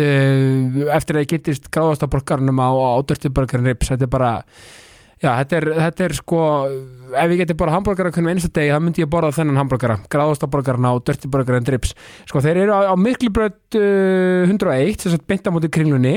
eftir að ég getist gráðastaborgarnum á, á Dirty Burger and Ribs, þetta er bara já, þetta er, þetta er sko ef ég geti bara hambúrgara hvernig einsta degi þá myndi ég borða þennan hambúrgara, gráðastaborgarna og Dirty Burger and Ribs, sko þeir eru á, á miklubröð uh, 101 þess að beinta mútið kringlunni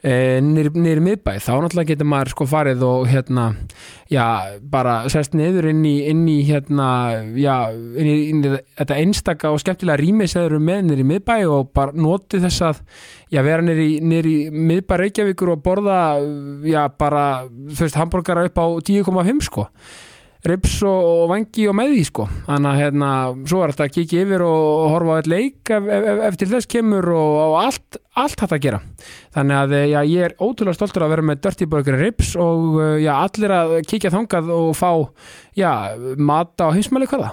nýri miðbæ, þá náttúrulega getur maður sko farið og hérna já, bara sest niður inn í, inn í hérna, já inn í, inn í þetta einstaka og skemmtilega rými sem eru með nýri miðbæ og bara noti þess að, já, vera nýri nýri miðbæ Reykjavíkur og borða já, bara, þú veist, hambúrgara upp á 10,5 sko rips og, og vangi og með því sko. Þannig að hérna, svo er þetta að kikið yfir og horfa á eitt leik ef, ef, eftir þess kemur og, og allt allt hægt að gera. Þannig að já, ég er ótrúlega stoltur að vera með Dirty Burger rips og já, allir að kikja þangað og fá já, mata og heimsmæli hvaða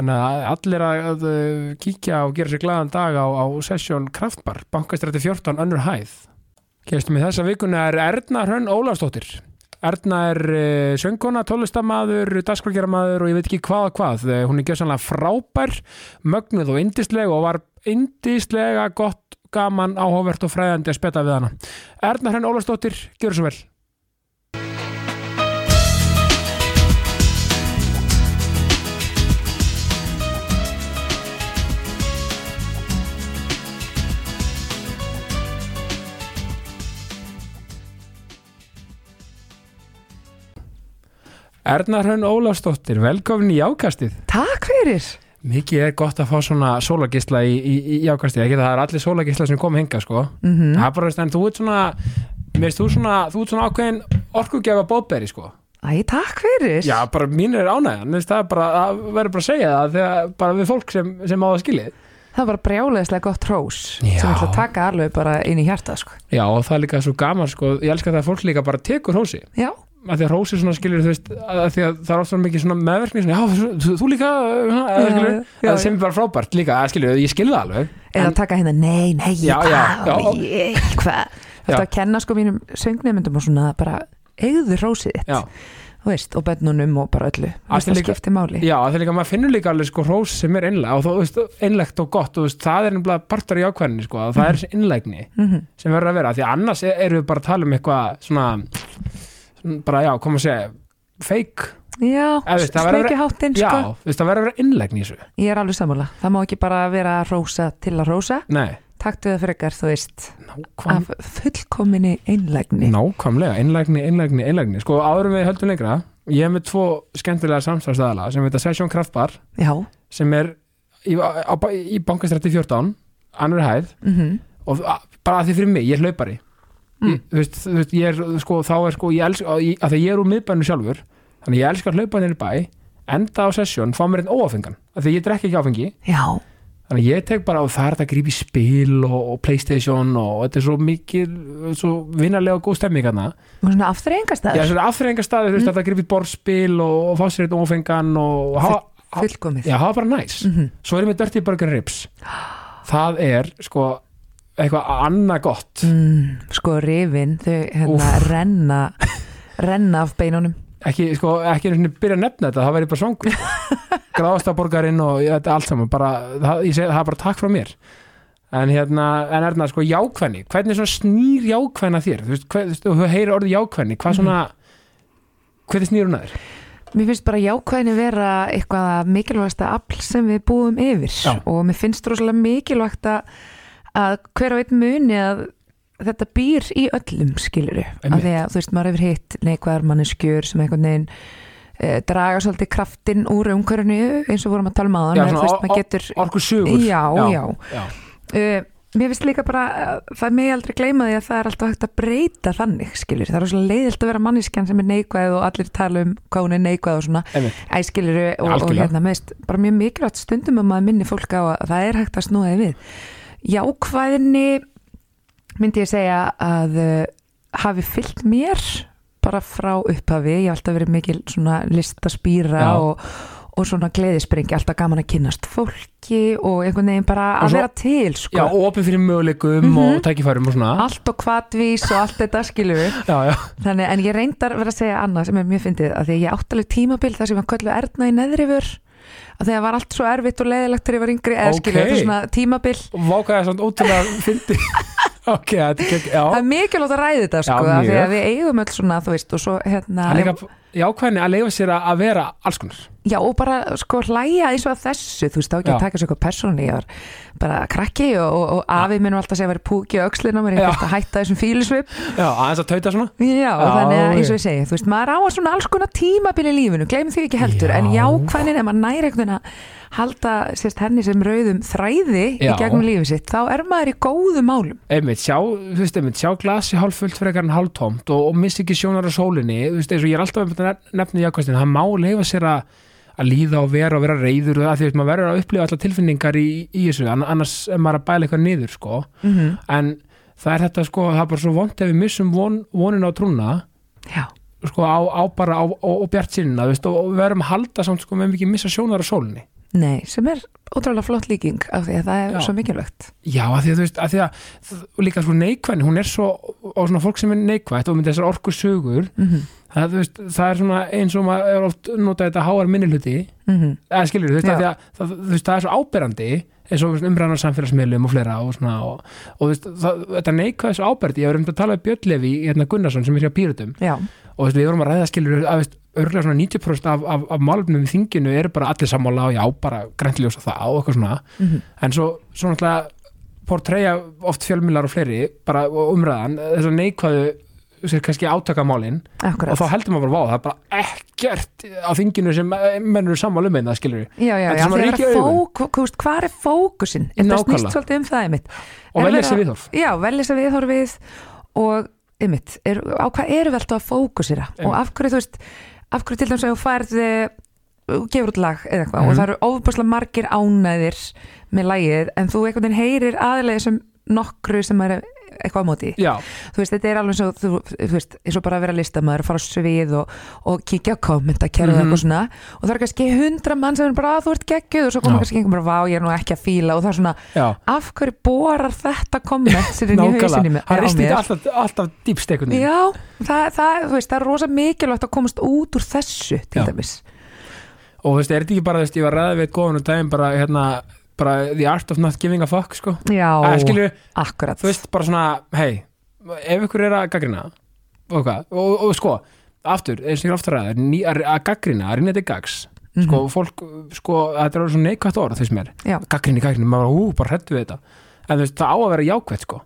þannig að allir að, að kíkja og gera sér glaðan dag á, á sessjón Kraftbar, bankastrætti 14 önnur hæð. Gestum í þessa vikuna er Erna Hrönn Ólafsdóttir Erna er uh, söngkona, tólestamaður dasgrákjæramaður og ég veit ekki hvað hvað hún er gjössanlega frábær mögnuð og indisleg og var indislega gott, gaman, áhugavert og fræðandi að spetta við hana. Erna Hrönn Ólafsdóttir, gjör svo vel Erna Hrönn Ólafsdóttir, velkomin í Jákastið. Takk fyrir. Mikið er gott að fá svona sólagisla í, í, í Jákastið, ekki það er allir sólagisla sem kom hinga sko. Mm -hmm. Það er bara, en þú ert svona, veist þú svona, þú ert svona ákveðin orkugjafa bóðberi sko. Æ, takk fyrir. Já, bara mín er ánægðan, það er bara, það verður bara að segja það þegar bara við fólk sem, sem á það skiljið. Það var brjálegislega gott hrós sem ég ætla að taka alveg bara inn í hjarta sko. Já, og það er líka svo gaman sko, ég elska það að fólk líka bara tekur hrósi. Já, að því að rósi svona skilur þú veist að því að það er ofta mikið svona meðverkni svona, já, þú, þú líka uh, skilur, já, að sem er bara frábært líka, að skilur, ég skilur það alveg eða En- taka hérna, nei, nei, Já, já, hvað. Þetta að kenna sko mínum söngnemyndum og svona bara eigðu hrósið þitt, veist, og bennunum og bara öllu, Að það skiptir máli. já, að því líka maður finnur líka alveg sko rós sem er einlega og þú veist, einlegt og gott og veist, það er nefnilega partur í ákvæðinni sko, að það er þessi einlegni Mhm. sem verður að vera, því að annars er- erum við bara að tala um eitthvað svona bara já, koma að segja Já, verður- sleikjuháttinn já, sko. þú veist, það verður að vera innlegni í þessu. Ég er alveg sammála, það má ekki bara vera að rósa til að rósa. Nei, Taktu það frekar, þú veist nákvæm, af fullkominni einlægni. Nákvæmlega innlegni, innlegni, innlegni sko áðurum við höldum lengra ég hef með tvo skemmtilega samstæðstæðala sem heita Session Kraftbar Já, sem er í, í bankastrætti 14 annar hæð. Mhm. Og a- bara að því fyrir mig, ég er hlaupari Mm. ég, þú veist, þú veist, ég er sko, þá er sko, ég elska, að því ég er úr miðbænu sjálfur þannig ég elska að hlaupa nýri bæ enda á sessjón, fá mér einn óafengan af því ég drekki ekki áfengi. Já, þannig ég tek bara það er þetta að grípa í spil og, og playstation og þetta er svo mikil svo vinarlega og góð stemming hana og svona Já, afþreyingarstaður svona afþreyingarstaði, þú veist, Mm. að grípa í borðspil og, og fá sér einn óafengan og hafa, Fullkomið. Já, hafa bara næs. Mhm. svo erum við Dirty Burger Ribs. Það er, sko eitthvað annað gott. Mm, Sko rifin, þau hérna Úff. renna renna af beinunum. Ekki, sko, ekki einu sinni byrja að nefna þetta, það væri bara svangur. Gráðastaborgarinn og þetta allt saman bara, það, ég segi það er bara takk frá mér. En hérna, en er það sko jákvæðni, hvernig svona snýr jákvæðna þér, þú veist, hvað, þú heyrir orðið jákvæðni, hvað svona hvernig snýr hún að þér? Mér finnst bara jákvæðinni vera eitthvað mikilvægasta afl sem við búum yfir. Já. og mér finnst rosalega mikilvægt að, að hver og einn muni að þetta býr í öllum skiluru af því að þú veist maður hefur hitt neikvæðar manneskjur sem einhvern veginn e, draga svolítið kraftinn úr umhverfinu eins og vorum að tala um aðan Orku sugur Já, já. já. uh, Mér finnst líka bara að það megi aldrei gleyma því að það er alltaf hægt að breyta þannig skilur, það er svo leiðilt að vera manneskjan sem er neikvæð og allir tala um hvað hún er neikvæð og svona. Einmitt. æskilur og, og hérna meðist bara mjög mikilvægt stundum að maður minni fólk á að það er hægt að því við jákvæðinni myndi ég segja að uh, hafi fyllt mér bara frá upphafi, ég hef alltaf verið mikil svona listaspýra Já. og, og svona gleðispringi, alltaf gaman að kynnast fólki og einhvern veginn bara Og að vera til sko. já, opið fyrir möguleikum Mhm. og tækifærum og svona allt og kvatvís og allt þetta skilur við já, já, Þannig, en ég reyndar verið að segja annað sem er mjög fyndið að því ég átt alveg tímabil þar sem að köllu Erna í neðrifur að því að var allt svo erfitt og leiðilegt þegar ég var yngri eða Ok. skilur þetta svona tímabil. Og vákaði svona ótrúlega fyndi. Ok, þetta er ekki, já. Það er mikilvægt að ræða þetta sko Já, að því að við eigum öll svona þú veist og svo hérna Það er líka jákvæðni að leifa sér að vera alls konar já og bara sko hlæja eins og að þessu þú veist þá ekki Já. að taka sér eitthvað persónu ég var bara krakki og, og, og afi minn var alltaf að segja að vera púki á öxlina mér ég Já. fyrst að hætta þessum fílusvip Já, aðeins að tauta svona Já, og Já, þannig að eins og ég segi, þú veist, maður á að svona alls konar tímabil í lífinu, gleymum því ekki heldur, en Já. jákvæðin ef maður næri einhvern veginn að halda sérst henni sem rauðum þræði í gegnum lífið sitt, þá er maður í góðum málum. einmitt, sjá, þú veist, einmitt, sjá glasi hálffullt frekar en hálftómt og, og missi ekki sjónar á sólinni, þú veist, eins og ég er alltaf í jákvæðstin, það má leifa sér að að líða og vera og vera reyður og það því að maður verður að upplifa allar tilfinningar í, í þessu, ann- annars er maður að bæla eitthvað niður, sko, Mm -hmm. en það er þetta, sko, það er bara svo vond ef við missum von, vonin á trúna sko, á, á bara, á, á, á bjart sinna, veist, og, og við verðum að halda samt, sko, við hefum ekki missa sjónar á sólinni nei, sem er ótrúlega flott líking af því að það er Já. svo mikilvægt. Já, að því að þú veist, að því að líka sko neikvæðin, hún er svo og svona fólk sem er neikvætt og myndi þessar orku sögur Mm það, veist, það er svona eins og maður er oft notað þetta háar minnihluti -hmm. eða skilur, þú veist, það, þú veist, það er svo áberandi eins og umræðan samfélagsmiðlum og fleira og svona og, og veist, það, þetta neikvæð er svo áberandi, ég var um að tala um Björn Levi hérna Gunnarsson sem er hjá Pírutum Já, og veist, við vorum að ræða skilur að örgulega svona 90% af, af, af málefnum í þinginu eru bara allir sammála og já, bara græntljósa það og eitthvað svona. Mm en svo, náttúrulega portreyja oft fjölmilar og fleiri bara umræðan, þess að neikvæðu sér kannski átakamálin akkurat. og þá heldur maður bara, það er bara ekkert á þinginu sem mennur saman um einna, skilur við, Já, já, já, sem að því að ríkja vera augun. fók, þú veist, hvað er fókusin? Þetta Nákvæmlega. snýst svolítið um það einmitt. og Er velja sér viðhorf Já, velja sér viðhorfið og einmitt, er, á hvað eru við alltaf að fókusira og af hverju þú veist af hverju til dæmis að þú færð eh, gefur út lag eða eitthvað Mhm. og það eru ofbúslega margir ánæðir með lagið en þú einhvern veginn heyrir aðlega sem nokkru sem er eitthvað á móti Já, þú veist, þetta er alveg svo þú, þú veist, eins og bara að vera listamæður, fara svið og, og kíkja á kommentakerfið Mhm. mm eitthvað svona. Og það er kannski hundra mann sem er bara að þú ert geggjuð. Og svo komur kannski einhver bara vá, ég er nú ekki að fíla. Og það er svona, já, af hverju borar þetta komment sem er í hausinni með- á risti mér? alltaf, alltaf dýpstekunni. Já, það, það, veist, það er rosa mikilvægt að komast út úr þessu til Já. dæmis. Og þú veist, er þetta ekki bara, þú veist, ég var ræðið við góðan og daginn bara, hérna, bara the art of not giving a fuck, sko. Já, að skilur, akkurat. þú veist, bara svona, hei ef ykkur er að gaggrina og hvað, og, og sko aftur, eins og ég er ofta ræður ný, að, að gaggrina, að rýna þetta gags Mhm. sko, fólk, sko, þetta er orðið svo neikvætt orð þess mér, Já. gaggrinni, gaggrinni maður, ú, bara hrættu við þetta. En þú veist, það á að vera jákvætt, sko.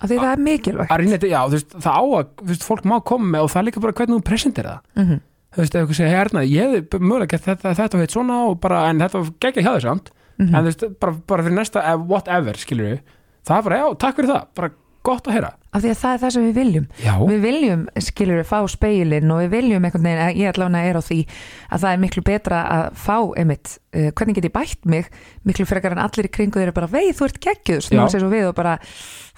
Af því það er mikilvægt. að rýna þetta, já, þú veist, það á að þú veist, fólk má koma með og það er líka bara hvernig þú presentir það. Mhm. þú veist, ef þú segir, hérna, ég hefði mögulega gert þetta, þetta og heit svona og bara, en þetta var geggja hjá þér samt Mhm. en þú veist, bara, bara fyrir næsta whatever, skilur við, það er bara, já, takk fyrir það bara gott að heyra. Af því að það er það sem við viljum. Já, við viljum, skilur við, fá speilin og við viljum einhvern veginn, að ég allavega er á því að það er miklu betra að fá einmitt, uh, hvernig get ég bætt mig miklu frekar en allir í kringu þeir eru bara veið, þú ert geggjuð, snúa sér svo við og bara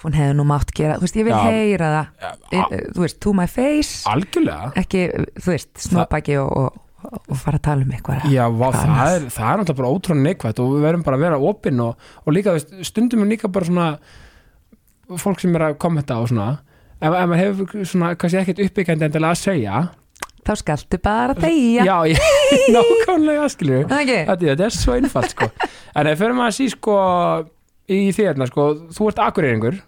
hún hefði nú mátt gera, þú veist, ég vil Já. heyra það. Þú veist, to my face. Algjörlega. Ekki, þú veist, snópaki og, og, og fara að tala um eitthvað. Já, vá, það er, það er náttúrulega bara ótrúlega neikvægt og við verðum bara að vera opinn og, og líka, stundum er líka bara svona fólk sem er að kommenta og svona ef, ef maður hefur svona, kannski ekkert uppbyggjandi endilega að segja þá skaltu bara þegja Já, ég, nákvæmlega skilju þetta, þetta er svo einfalt, sko. En ef fyrir maður að sí, sko í þérna, sko, þú ert akureyringur.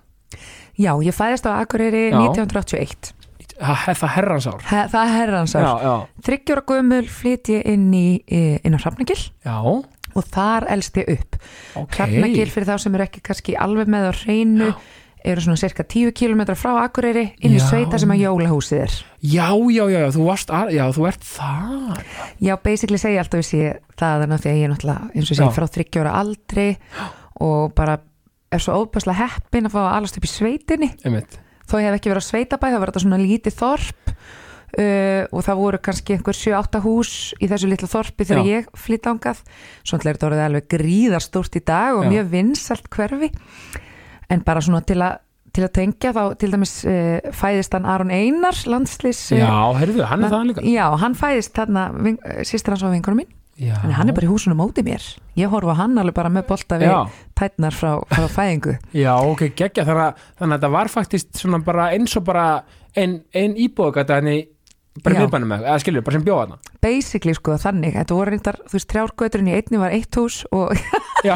Já, ég fæðist á Akureyri Já. 1981 það það herrans ár. He, það er herransar Já, já, þryggjóra gömul flyt ég inn í inn á Hrafnagil. Já, og þar elst ég upp. Ok. Hrafnagil fyrir þá sem eru ekki kannski alveg með á hreinu eru svona cirka 10 km frá Akureyri inn í Já. sveita sem að jólahúsið er. Já, já, já, já, þú varst, að, já, þú ert þar. Já, basically segja alltaf sé það þannig að ég er náttúrulega eins og Já. frá 30 ára aldri og bara er svo óbærslega heppin að fá að alast upp í sveitinni. Einmitt þó ég hef ekki verið á sveitabæ, það var þetta svona lítið þorp uh, og það voru kannski einhver 7-8 hús í þessu litla þorpi þegar Já. ég flytt ángað svona er þetta orðið alveg gríðarstórt í dag og Já. mjög vinsalt hverfi en bara svona til að til að tengja þá til dæmis uh, fæðist hann Aron Einars landslýs Já, heyrðu, hann er það líka já, hann fæðist þarna sýstir hans á vinkunum mín Já, Þannig hann er bara í húsunum móti mér. Ég horfa hann alveg bara með bolta við Já. tætnar frá, frá fæðingu. Já, ok, geggja, þannig að, þannig að þetta var faktist svona bara eins og bara ein, ein íbúðgata henni bara Já. miðbænum með, eða skilur, bara sem bjóða hana basically sko þannig, þetta voru reyndar þú veist, þrjárgöturinn í einni var eitt hús og Já,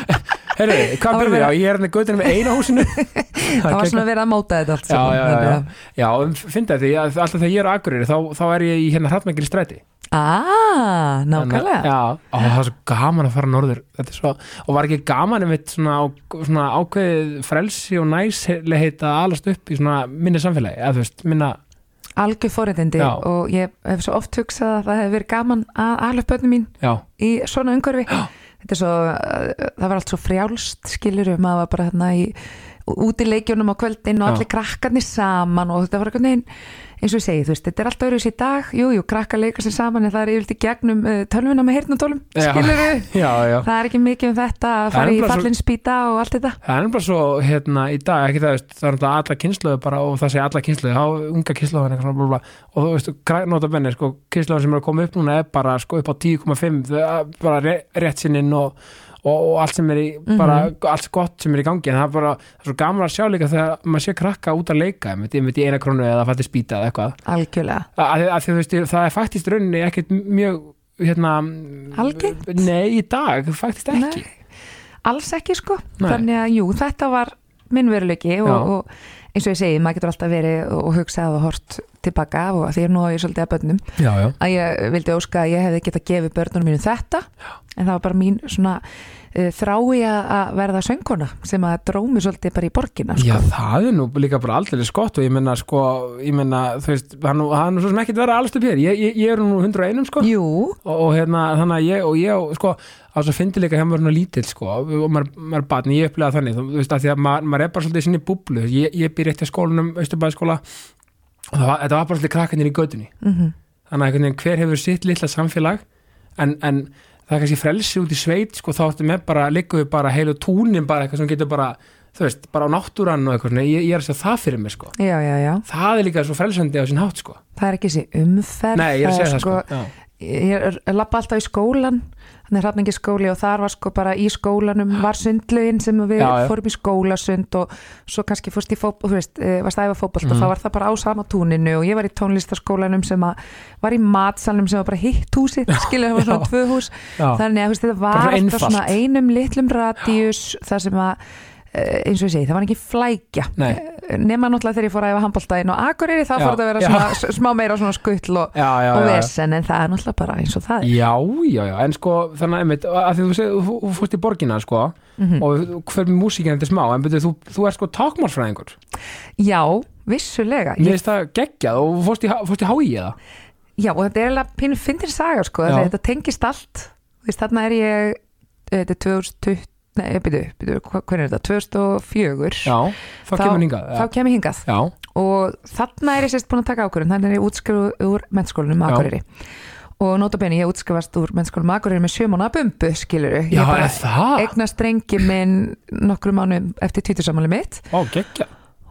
heyrðu, Það hvað var byrjuð verið- ég á? Ég er henni göttinu með eina húsinu. Það var svona verið að móta þetta allt Já, saman, já, já, þannig já, að- já, um, finna því að alltaf þegar ég er á Akureyri þá, þá er ég í hérna hrattmengil stræti Ah, nákvæmlega. Já, ó, það er svo gaman að fara norður. Þetta er svo, og var ekki gaman einmitt svona, svona ákveðið frelsi og næsleheit að alast upp í svona minni samfélagi, eða þú veist, minna algjör forréttindi Já. og ég hef svo oft hugsað að það hefði verið gaman að alveg börnum mín Já, í svona umhverfi. Þetta er svo, uh, það var allt svo frjálst skilur um að var bara hérna í út í leikjunum á kvöldin og Já. allir krakkarnir saman og þetta var eitthvað neginn eins og ég segi, þú veist, þetta er alltaf öðruðs í dag. Jú, jú, krakkar leika sér saman en það er yfirlt í gegnum uh, tölvuna með heyrnatólum Já. skilur já það er ekki mikið um þetta að fara í fallinspýta og allt þetta. Það er bara svo, hérna, í dag, ekki það, veist, það er náttúrulega alla kynsluðu bara og það segja alla kynsluðu, þá unga kynsluðu og þú veist, nota benni, sko, kynsluðu sem er að koma upp núna er bara, sko, upp á 10,5, það er bara rétt sinninn og, og, og allt sem er í, bara, allt gott sem er í gangi, en það er bara, það er svo gaman að sjá líka þegar maður sé krakka út að leika, með því í eina krónu eða fætti spýta eða eitthvað, algjörlega að, að, að, veist, það er faktist rauninni ekkert mjög, hérna? Nei, í dag, faktist ekki. Nei, alls ekki sko Nei. þannig að jú, þetta var minn veruleiki og, og eins og ég segi, maður getur alltaf verið og hugsað og hort tilbaka og því er nú að ég svolítið að börnum. Já, já. að ég vildi óska að ég hefði getað gefið börnunum mínu þetta en það var bara mín svona uh, þrái að að verða söngkona sem að drómi svolítið bara í borgina sko. Já, það er nú líka bara aldrei skott og ég menna, sko, ég menna, þú veist, hann það er nú svo sem ekkert verið allast upp hér, ég, ég, ég er nú 101, sko, og, og hérna, þannig að ég, og ég, sko, á svo fyndi líka hjá mér svona lítill, sko, og maður, maður er barn, ég upplega þannig, þú veist, að því að maður, maður er bara svolítið í sinni búblu, ég, ég eitt í skólanum, Östurbæðskóla, og það var, var bara svolítið krakkanir í götunni, mm þannig að hver hefur sitt litla samfélag, en, en það er kannski frelsi út í sveit, sko, þá áttu með bara, liggum við bara heilu túnin bara eitthvað sem getur bara, þú veist, bara á náttúran og eitthvað, ég, ég er að segja það fyrir mig, sko. Já, já, já. Það er líka svo frelsandi á sín hátt sko. Það er ekki þessi umferð Nei, ég er að segja það sko, Já. ég lappa alltaf í skólan þannig hrafningi skóli og þar var sko bara í skólanum var sundlaugin sem við Já, já. fórum í skólasund og svo kannski fórst í fótboll, þú veist, eh, varst að æfa fótboll Mhm. og það var það bara á sama túninu og ég var í tónlistaskólanum sem að var í matsalnum sem var bara hitt húsi skilja það var svona tvö hús Já. þannig að veist, þetta var svona einum litlum radíus þar sem að eins og ég segi, það var ekki flækja. Nei. Eh, nema náttúrulega þegar ég fór að efa handbóltaðinn og Akureyri þá fór þetta að vera svona, smá meira svona skuttl og, og vesen en það er náttúrulega bara eins og það er. Já, já, já, en sko þannig einmitt, að þú, þú, þú fórst í borgina sko, Mhm. og hver með músíkina þetta smá, en betur, þú, þú er sko tákmálfræðingur Já, vissulega. Mér finnst það geggjað og fórst í, fórst í hái eða? Já, og þetta er eiginlega pínu fyndir saga sko, þetta tengist allt. Veist, þarna er ég þetta er 2020 Nei, byrju, byrju, hvernig er þetta? 2004 Já, þá Þá- kemur hingað Þá kem ég hingað. Já, og þarna er ég sérst búin að taka ákvörðun. Þannig er ég útskrifu úr mennskólanum Já. Akureyri. Og nota beni ég útskrifast úr mennskólanum Akureyri með sjömána bumbu skilur já, er það? eignast drengi minn nokkru mánu eftir tvítursamáli mitt. Ó,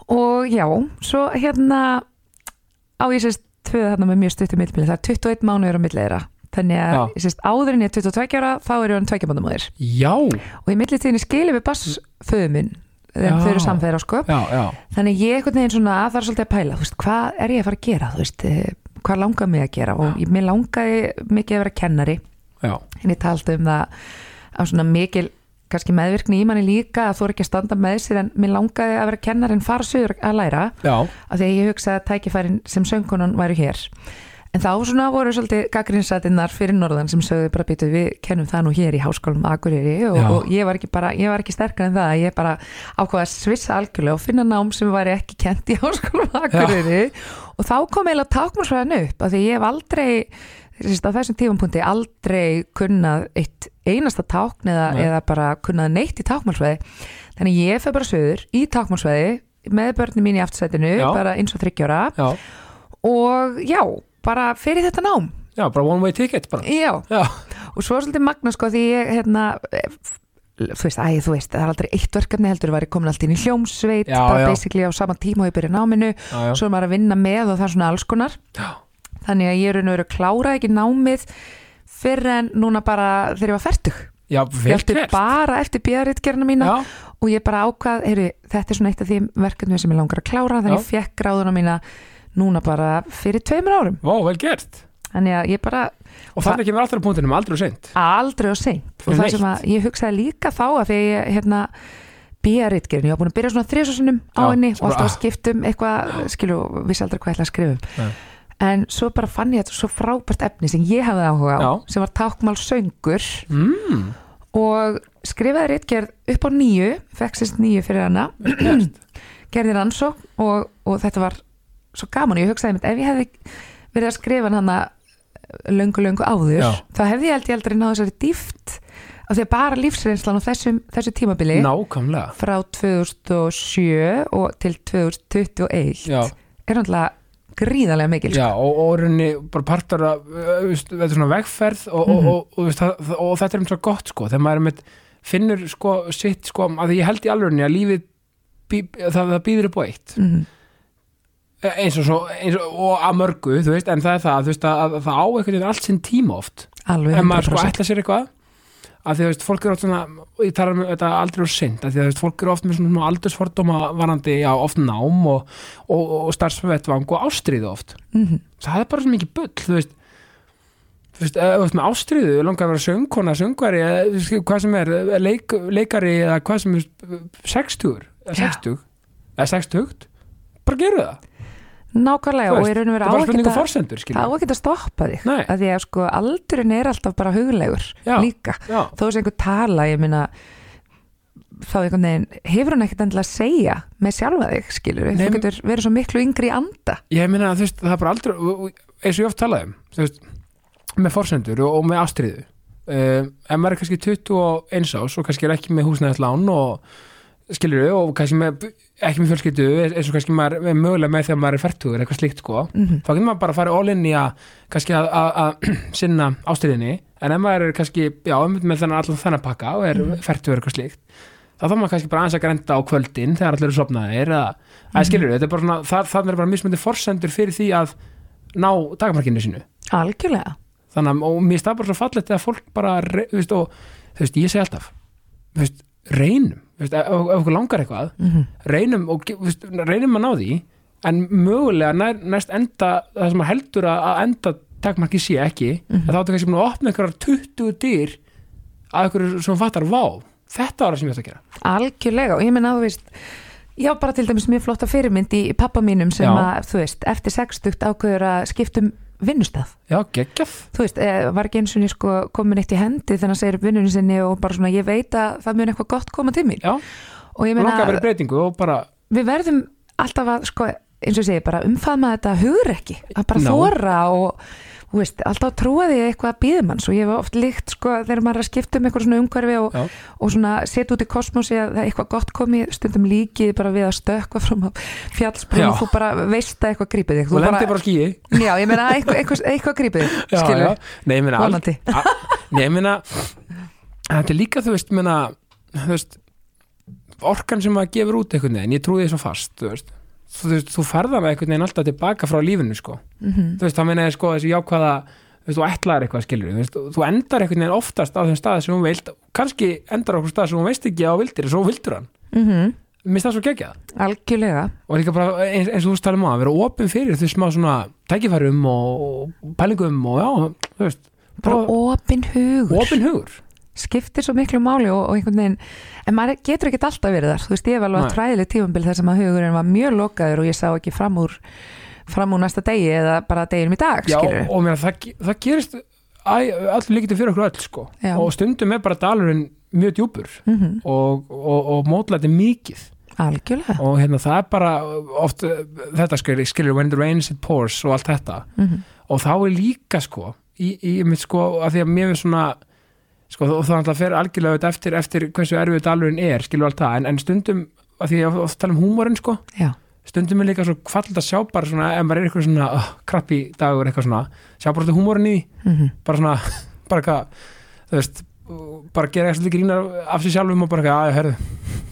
og já, svo hérna á ég sérst tvöða þarna með mjög stuttum millbili, það er 21 mánuður á milliðra þannig að Já. sérst áður en ég er 22 ára þá er ég hann tveikjabandamóðir Já, og í millitíðinni skilum við bassföðu minn þegar Já. þau eru samfæðir á sko. Já, já. Þannig ég einhvern veginn svona það er svolítið að pæla, þú veist, hvað er ég að fara að gera þú veist, eh, hvað langar mig að gera? Og ég, mér langaði mikið að vera kennari. Já, en ég taldi um það á svona mikil kannski meðvirkni í manni líka að þú er ekki að standa með sér en mér langaði að vera kennari en fara sögur að læra. Já, af því að ég hugsaði að tækifærin sem söngkonan væru hér en þá svona voru svolítið gaggrinsatinnar fyrir norðan sem sögðu bara býtu við kennum það nú hér í háskólum Akureyri og, Já. og ég var ekki bara, ég var ekki sterkar en það. Ég bara ákvaða að svissa algjörlega og finna nám sem væri ekki kent í háskólum Akureyri. Og þá kom eiginlega tákmálsfræðan upp af því ég hef aldrei á þessum tífumpunkti aldrei kunnað eitt einasta tákn eða, eða bara kunnað neitt í tákmálsfræði þannig ég fyrir bara söður í tákmálsfræði með börnum mín í aftursætinu Já. bara eins og þryggjóra já. Og já, bara fyrir þetta nám. Já, bara one way ticket bara. Já, Já, og svo er svolítið magna sko því ég hérna þú veist, æ, þú veist, það er aldrei eitt verkefni heldur var ég komin alltaf inn í hljómsveit Já, bara já. basically á sama tíma og ég byrja náminu. Já, já, svo er maður að vinna með og það er svona alls konar. Já. þannig að ég er raun og veru klára ekki námið fyrir en núna bara þegar ég var færtug já ég vel ætti gert. bara eftir bíðaritgerna mína Já, og ég bara ákvað, heyru, þetta er svona eitt af því verkefni sem ég langar að klára þannig Já. ég fekk gráðuna mína núna bara fyrir tveimur árum. Vá, vel gert. Þannig að ég bara Og það kemur alltaf á punktinum, aldrei og seint. Aldrei og seint. Og það sem að ég hugsaði líka þá að því ég hérna bíaritgerinn, ég var búin að byrja svona þrisasunum á henni og alltaf að skiptum eitthvað, skilu, vissi aldrei hvað ég ætla að skrifa um. En svo bara fann ég þetta svo frábært efni sem ég hafði áhuga á Já. sem var tákmál söngur. Mm. og skrifaði ritgerð upp á nýju, sérst nýju fyrir hana. Gerði rannsók og, og þetta var svo gaman, ég hugsaði mitt ef ég hefði verið að skrifa hana löngu löngu áður, Já. þá hefði ég held ég aldrei náðu þessari dýft af því að bara lífsreynslan á þessum, þessu tímabili Nákvæmlega frá 2007 og til 2021 Já, er náttúrulega gríðarlega mikil sko. já og, og rauninni bara partur af uh, veist, þetta er svona vegferð og, Mhm. og, og, veist, það, og þetta er um svo gott sko þegar maður með finnur sko sitt sko að ég held í alvegni að lífið bí, það, það býður upp á eitt mm, eins og, svo, eins og, og að mörgu þú veist, en það er það, þú veist, að, að það á einhvern veginn allt sinn tíma oft alveg ef maður sko 100%. ætla sér eitthvað að því að þú veist, fólk eru oft svona ég tala um þetta aldrei og synd að því að þú veist, fólk eru oft með svona aldursfordóma varandi á oft nám og, og, og starfsvettvang og ástriðu oft Mhm. það er bara svo mikið bull þú veist þú veist, þú veist með ástriðu langar að vera söngkona, veist, hvað sem er, leik, leikari eða hvað sem er 60 eða Já. 60 eða 60 bara geru það nákvæmlega Þú og veist, í raun og vera er spurning um að á ekki að stoppa þig Nei. að því að sko aldurinn er alltaf bara huglegur Já. líka, já, þó sem einhver tala ég minna þá einhvern veginn hefur hann ekkert endilega að segja með sjálfa þig skilur þú getur verið svo miklu yngri í anda. Ég meina að þú veist, það er bara aldrei eins og ég oft talaði um þú veist, með forsendur og, og með ástriðu um, ef maður er kannski 21 ás og kannski er ekki með húsnæðislán og skilur og kannski með, ekki með fjölskyldu eins og kannski maður mögulega með þegar maður er færtugur eitthvað slíkt sko. Mm þá getur maður bara að fara all in í að kannski að, að, að sinna ástriðinni en ef maður er kannski, já, með þennan allan þennan pakka og er mm. færtugur eitthvað slíkt þá þá maður kannski bara aðeins að grenda á kvöldin þegar allir eru sopnaðir eða, að skilur þetta er bara svona, það, það er bara mismöndi forsendur fyrir því að ná dagmarkinu sínu. Algjörlega. Þannig að, og mér það bara svo fallegt að fólk bara, veist, og veist, reynum ef, okkur langar eitthvað mm reynum, og, veist, reynum að ná því en mögulega nær, næst enda það sem maður heldur að, að enda takmarki sé ekki, Mhm. að þá áttu kannski búin að opna einhverjar 20 dyr að einhverju sem fattar, vá, þetta var það sem ég ætti að gera algjörlega og ég minna að þú veist Já, bara til dæmis mjög flotta fyrirmynd í pappa mínum sem Já. að, þú veist, eftir 60 ákveður að skiptum vinnustaf. Já, geggjaf Þú veist, eh, var ekki eins og sko komin eitt í hendi þegar hann segir vinnunni sinni og bara svona, ég veit að það mun eitthvað gott koma til mín. Já, Og ég meina, að bara við verðum alltaf að, sko, eins og segi, bara umfaðma þetta hugur ekki, að bara No. þóra og, veist, alltaf að trúa því að eitthvað að býðum hans og ég hef oft líkt, sko, þegar maður er að skipta um eitthvað svona umhverfi og, og svona setja út í kosmosi að það er eitthvað gott komi stundum líkið bara við að stökkva frá fjallsbrún Já. og þú bara veist að eitthvað grípið þig Þú lendir bara skýi Já, ég meina eitthvað, eitthvað, eitthvað grípið þig, skilur já. Nei, ég meina Vonandi. al- a- Nei, ég meina Þetta er líka, þú veist, meina Þú veist Orkan sem maður gefur út einhvern veginn Ég trúi því svo fast, þú veist Þú, veist, þú ferða með einhvern veginn alltaf tilbaka frá lífinu sko. mm þú veist, þá meina ég sko þessi jákvæða þú þú ætlaðir eitthvað skilur þú, veist, þú endar einhvern veginn oftast á þeim stað sem hún vilt kannski endar okkur stað sem hún veist ekki á vildir og svo vildur hann, -hmm. mér finnst það svo geggjað. Algjörlega. Og líka bara eins, eins og þú talum á að vera opinn fyrir þú smá svona tækifærum og, og pælingum og já, þú veist Bara opin hugur. Opinn hugur skiptir svo miklu máli og, og einhvern veginn en maður getur ekkert alltaf verið þar. Þú veist, ég hef alveg að træðileg tífambil þar sem að hugurinn var mjög lokaður og ég sá ekki fram úr fram úr næsta degi eða bara deginum í dag já, skilur og mér, það, það gerist allir líkiti fyrir okkur öll sko. Já. og stundum er bara dalurinn mjög djúpur mm og, og, og mótlæti mikið. Algjörlega. Og hérna það er bara oft þetta skilur, skilur when it rains it pours og allt þetta. Mm og þá er líka sko í, í mitt sko að því að mér er svona sko og það náttúrulega fer algjörlega auðvitað eftir, eftir hversu erfið dalurinn er skilur allt það. En, en stundum að því að tala um húmorinn sko stundum er líka svo kvallið að sjá bara svona ef maður er eitthvað svona uh, krabbi dagur eitthvað svona sjá bara þetta húmorinn í mm bara svona bara eitthvað þú veist bara gera eitthvað grína af sér sjálfum og bara eitthvað aðja herðu.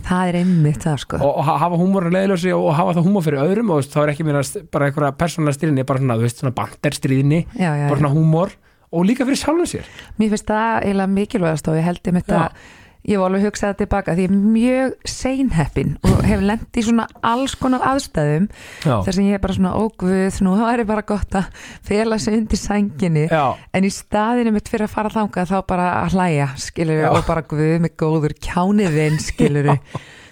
Það er einmitt það sko. Og, og ha- hafa húmorinn leiðlösi og, og hafa það húmor fyrir öðrum og veist, þá er ekki að bara eitthvað persónulega stríðinni bara svona, þú veist, svona já, já, já. og líka fyrir sjálfum sér mér finnst það eiginlega mikilvægast og ég held Já. að ég var alveg að hugsa það tilbaka því ég er mjög seinheppin og hef lent í svona alls konar aðstæðum já, þar sem ég er bara svona óguð nú það er bara gott að fela sig undir sænginni já, en í staðinu mitt fyrir að fara þangað þá bara að hlæja skilur Já. og bara guð mig góður kjániðinn skilur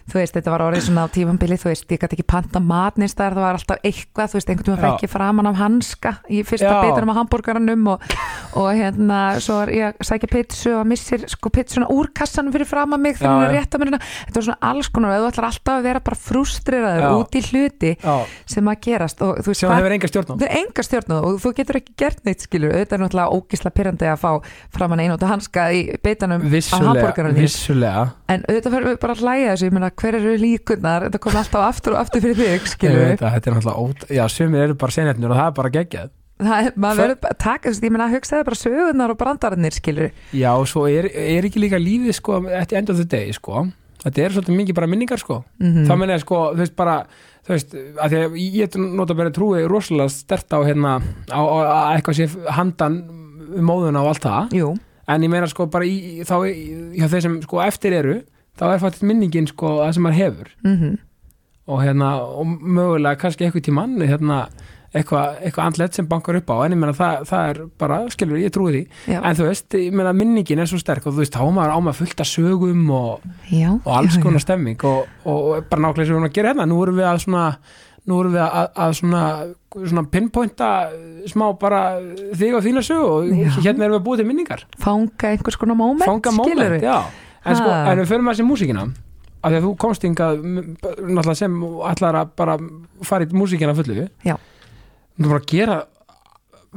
þú veist þetta var orðið svona á tífambili þú veist ég gæti ekki panta mat neins þar það var alltaf eitthvað þú veist einhvern veginn Já. fekk ég framan af hanska í fyrsta bitunum af hambúrgaranum og, og hérna svo var ég að sækja pitsu og missir sko pitsuna úr kassanum fyrir framan mig er rétt að mér hérna. Þetta var svona alls konar og þú ætlar alltaf að vera bara frustreraður út í hluti já. sem að gerast og þú veist það hefur enga stjórn á. Það er enga stjórn á og þú getur ekki gert neitt skilur, auðvitað er náttúrulega að að hver eru líkunar, þetta kom alltaf aftur og aftur fyrir þig að þetta er náttúrulega ót já, sumir eru bara senetnir og það er bara geggjað. Það er, maður verður bara að taka þessu, ég meina hugsaði bara sögurnar og brandararnir skilur já, og svo er, er ekki líka lífið sko, eftir end of the day, sko. Þetta er svolítið mikið bara minningar, sko. Mm þá meina ég, sko, þú veist, bara þú veist, að því að ég nota bara trúi rosalega stert á hérna á, á, að eitthvað sé handan um móðuna og allt það. Jú, en ég meina sko bara í, þá í- hjá þeir sem sko eftir eru þá er fættið minningin sko það sem maður hefur. Mm og hérna og mögulega kannski eitthvað tímann hérna eitthvað, eitthvað andlet sem bankar upp á. En ég meina það, það er bara, skilur ég trúi því. Já, en þú veist, ég meina minningin er svo sterk og þú veist, þá maður á maður fullt af sögum og, já, og alls já, konar stemming og, og, bara nákvæmlega sem við erum að gera hérna. Nú erum við að svona nú erum við að, að svona, svona pinpointa smá bara þig og þína sögu og hérna erum við að búið til minningar. Fanga einhvers konar moment fanga skilurðu? moment, en, sko, en við förum að þessi músíkina af því að þú komst hingað m- náttúrulega sem ætlar að bara fara í músíkina fullu. Já. þú bara gera